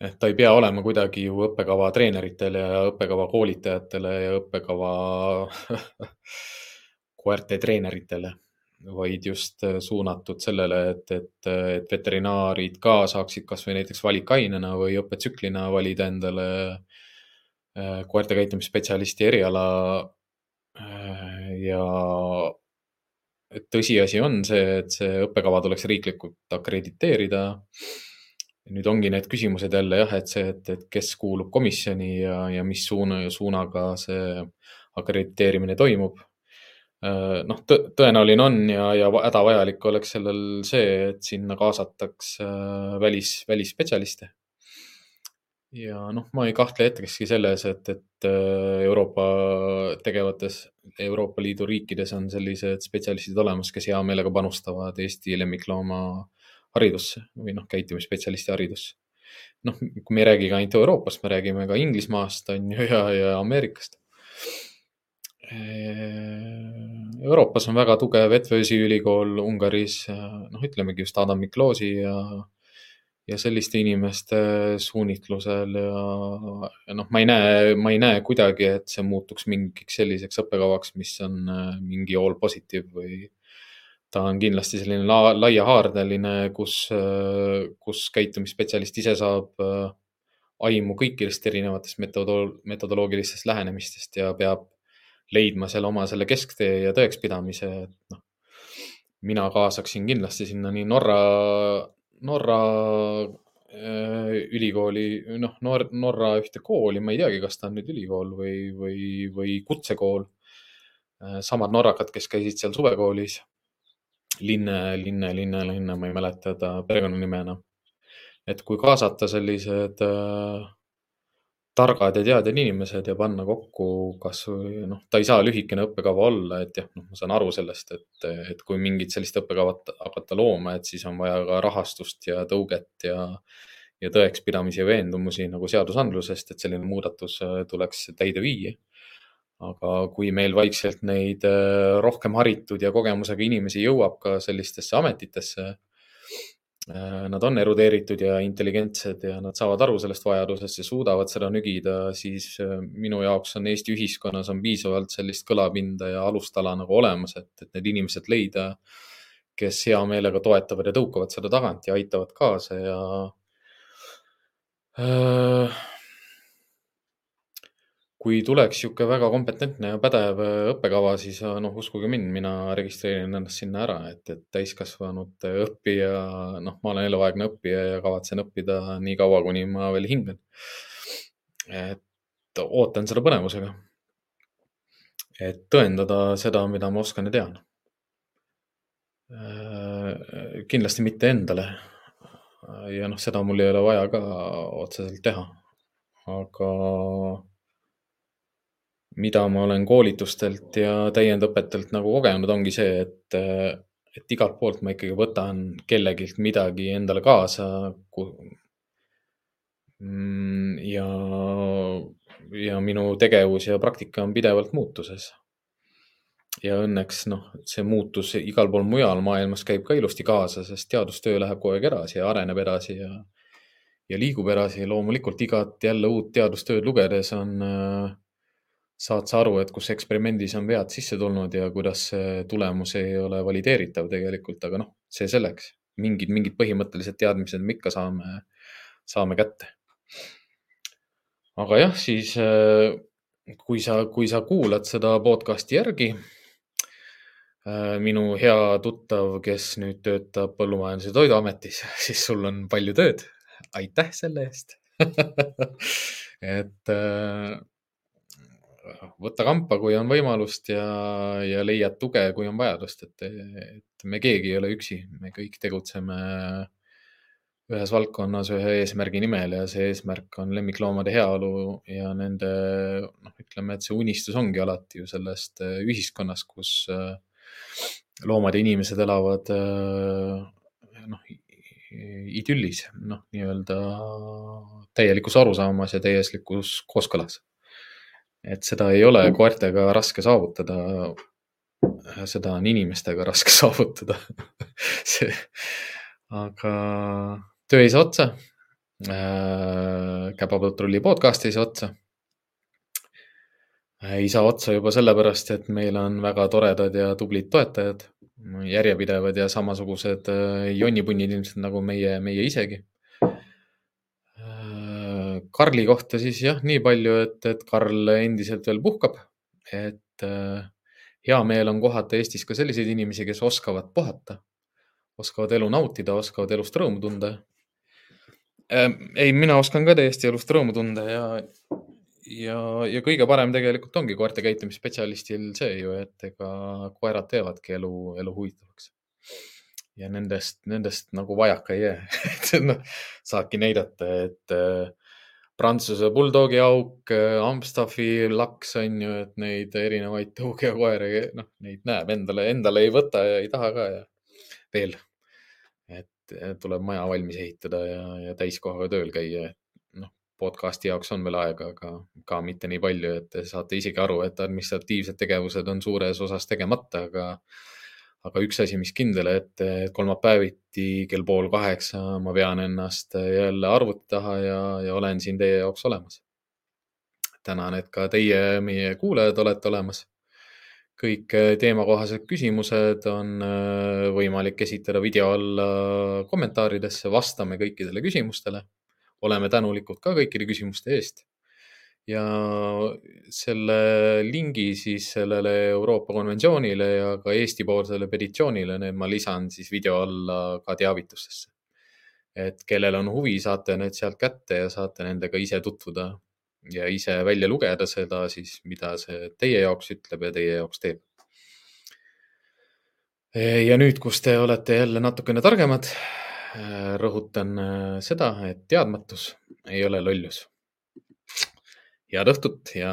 A: et ta ei pea olema kuidagi ju õppekava treeneritele ja õppekava koolitajatele ja õppekava koerte treeneritele, vaid just suunatud sellele, et, et, et veterinaarid ka saaksid kasvõi näiteks valikainena või õppetsüklina valida endale äh, koerte käitumisspetsialisti eriala. Äh, ja tõsiasi on see, et see õppekava tuleks riiklikult akrediteerida nüüd ongi need küsimused jälle jah, et see, et, et kes kuulub komisjoni ja, ja mis suuna, suunaga see akrediteerimine toimub. Äh, noh, tõenäoline on ja, ja hädavajalik oleks sellel see, et sinna kaasataks äh, välis, välisspetsialiste. ja noh, ma ei kahtle hetkekski selles, et, et äh, Euroopa tegevates Euroopa Liidu riikides on sellised spetsialistid olemas, kes hea meelega panustavad Eesti lemmiklooma haridusse või noh, käitumisspetsialisti haridusse. noh, kui me ei räägi ka ainult Euroopast, me räägime ka Inglismaast on ju ja, ja Ameerikast. Euroopas on väga tugev Etvösi ülikool Ungaris, noh, ütlemegi just Adam Mikloosi ja, ja selliste inimeste suunitlusel ja, ja noh, ma ei näe, ma ei näe kuidagi, et see muutuks mingiks selliseks õppekavaks, mis on mingi all positive või ta on kindlasti selline la laiahaardeline, kus, kus käitumisspetsialist ise saab äh, aimu kõikidest erinevatest metodol metodoloogilistest lähenemistest ja peab leidma seal oma selle kesktee ja tõekspidamise, et noh, mina kaasaksin kindlasti sinna nii Norra, Norra äh, ülikooli, noh, Norra ühte kooli, ma ei teagi, kas ta on nüüd ülikool või, või, või kutsekool. Äh, samad norrakad, kes käisid seal suvekoolis Linne, Linne, Linne, Linne, ma ei mäleta ta perekonnanimena. et kui kaasata sellised äh, targad ja teadjad inimesed ja panna kokku kasvõi noh, ta ei saa lühikene õppekava olla, et jah, noh, ma saan aru sellest, et, et kui mingit sellist õppekavat hakata looma, et siis on vaja ka rahastust ja tõuget ja, ja tõekspidamisi ja veendumusi nagu seadusandlusest, et selline muudatus äh, tuleks täide viia aga kui meil vaikselt neid äh, rohkem haritud ja kogemusega inimesi jõuab ka sellistesse ametitesse, äh, nad on erudeeritud ja intelligentsed ja nad saavad aru sellest vajadusest ja suudavad seda nügida, siis äh, minu jaoks on Eesti ühiskonnas on piisavalt sellist kõlapinda ja alustala nagu olemas, et, et need inimesed leida, kes hea meelega toetavad ja tõukavad seda tagant ja aitavad kaasa ja äh, kui tuleks niisugune väga kompetentne ja pädev äh, õppekava, siis äh, noh, uskuge mind, mina registreerin ennast sinna ära, et, et täiskasvanud õppija, noh, ma olen eluaegne õppija ja kavatsen õppida nii kaua, kuni ma veel hingan. et ootan seda põnevusega. et tõendada seda, mida ma oskan ja tean Äh, kindlasti mitte endale. ja noh, seda mul ei ole vaja ka otseselt teha. aga mida ma olen koolitustelt ja täiendõpetelt nagu kogenud, ongi see, et, et igalt poolt ma ikkagi võtan kellegilt midagi endale kaasa. Mm, ja, ja minu tegevus ja praktika on pidevalt muutuses ja õnneks noh, see muutus igal pool mujal maailmas käib ka ilusti kaasa, sest teadustöö läheb kogu aeg edasi ja areneb edasi ja, ja liigub edasi. loomulikult igat jälle uut teadustööd lugedes on äh,, saad sa aru, et kus eksperimendis on vead sisse tulnud ja kuidas see tulemus ei ole valideeritav tegelikult, aga noh, see selleks. mingid, mingid põhimõttelised teadmised me ikka saame, saame kätte. aga jah, siis äh, kui sa, kui sa kuulad seda podcast'i järgi Äh, minu hea tuttav, kes nüüd töötab Põllumajandus- ja Toiduametis, siis sul on palju tööd. aitäh selle eest et äh, võta kampa, kui on võimalust ja, ja leiad tuge, kui on vajadust, et, et me keegi ei ole üksi, me kõik tegutseme ühes valdkonnas ühe eesmärgi nimel ja see eesmärk on lemmikloomade heaolu ja nende, noh, ütleme, et see unistus ongi alati ju sellest äh, ühiskonnast, kus äh, loomad ja inimesed elavad äh, noh, idüllis, noh, nii-öelda täielikus arusaamas ja täieslikus kooskõlas. Et seda ei ole koertega raske saavutada. seda on inimestega raske saavutada see, aga töö ei saa otsa. Äh, käpapatrulli podcast ei saa otsa ei saa otsa juba sellepärast, et meil on väga toredad ja tublid toetajad, järjepidevad ja samasugused äh, jonnipunnid ilmselt nagu meie, meie isegi. Karli kohta siis jah, nii palju, et, et Karl endiselt veel puhkab, et äh, hea meel on kohata Eestis ka selliseid inimesi, kes oskavad puhata, oskavad elu nautida, oskavad elust rõõmu tunda. ei, mina oskan ka täiesti elust rõõmu tunda ja ja, ja kõige parem tegelikult ongi koerte käitumisspetsialistil see ju, et ega koerad teevadki elu, elu huvitavaks. ja nendest, nendest nagu vajaka ei jää et noh, saadki näidata, et äh, Prantsuse buldogi auk, äh, Amstaffi laks on ju, et neid erinevaid tõuge ja koeri, noh, neid näeb endale, endale ei võta ja ei taha ka ja veel. et tuleb maja valmis ehitada ja, ja täiskohaga tööl käia, et podcast'i jaoks on veel aega, aga ka mitte nii palju, et te saate isegi aru, et administratiivsed tegevused on suures osas tegemata, aga, aga üks asi, mis kindel, et kolmapäeviti kell pool kaheksa ma vean ennast jälle arvuti taha ja, ja olen siin teie jaoks olemas. tänan, et ka teie, meie kuulajad, olete olemas. kõik teemakohased küsimused on äh, võimalik esitada video alla kommentaaridesse, vastame kõikidele küsimustele oleme tänulikud ka kõikide küsimuste eest. Ja selle lingi siis sellele Euroopa konventsioonile ja ka Eesti-poolsele petitsioonile, need ma lisan siis video alla ka teavitustesse. et kellel on huvi, saate need sealt kätte ja saate nendega ise tutvuda ja ise välja lugeda seda siis, mida see teie jaoks ütleb ja teie jaoks teeb ja nüüd, kus te olete jälle natukene targemad, rõhutan äh, seda, et teadmatus ei ole lollus. Head õhtut ja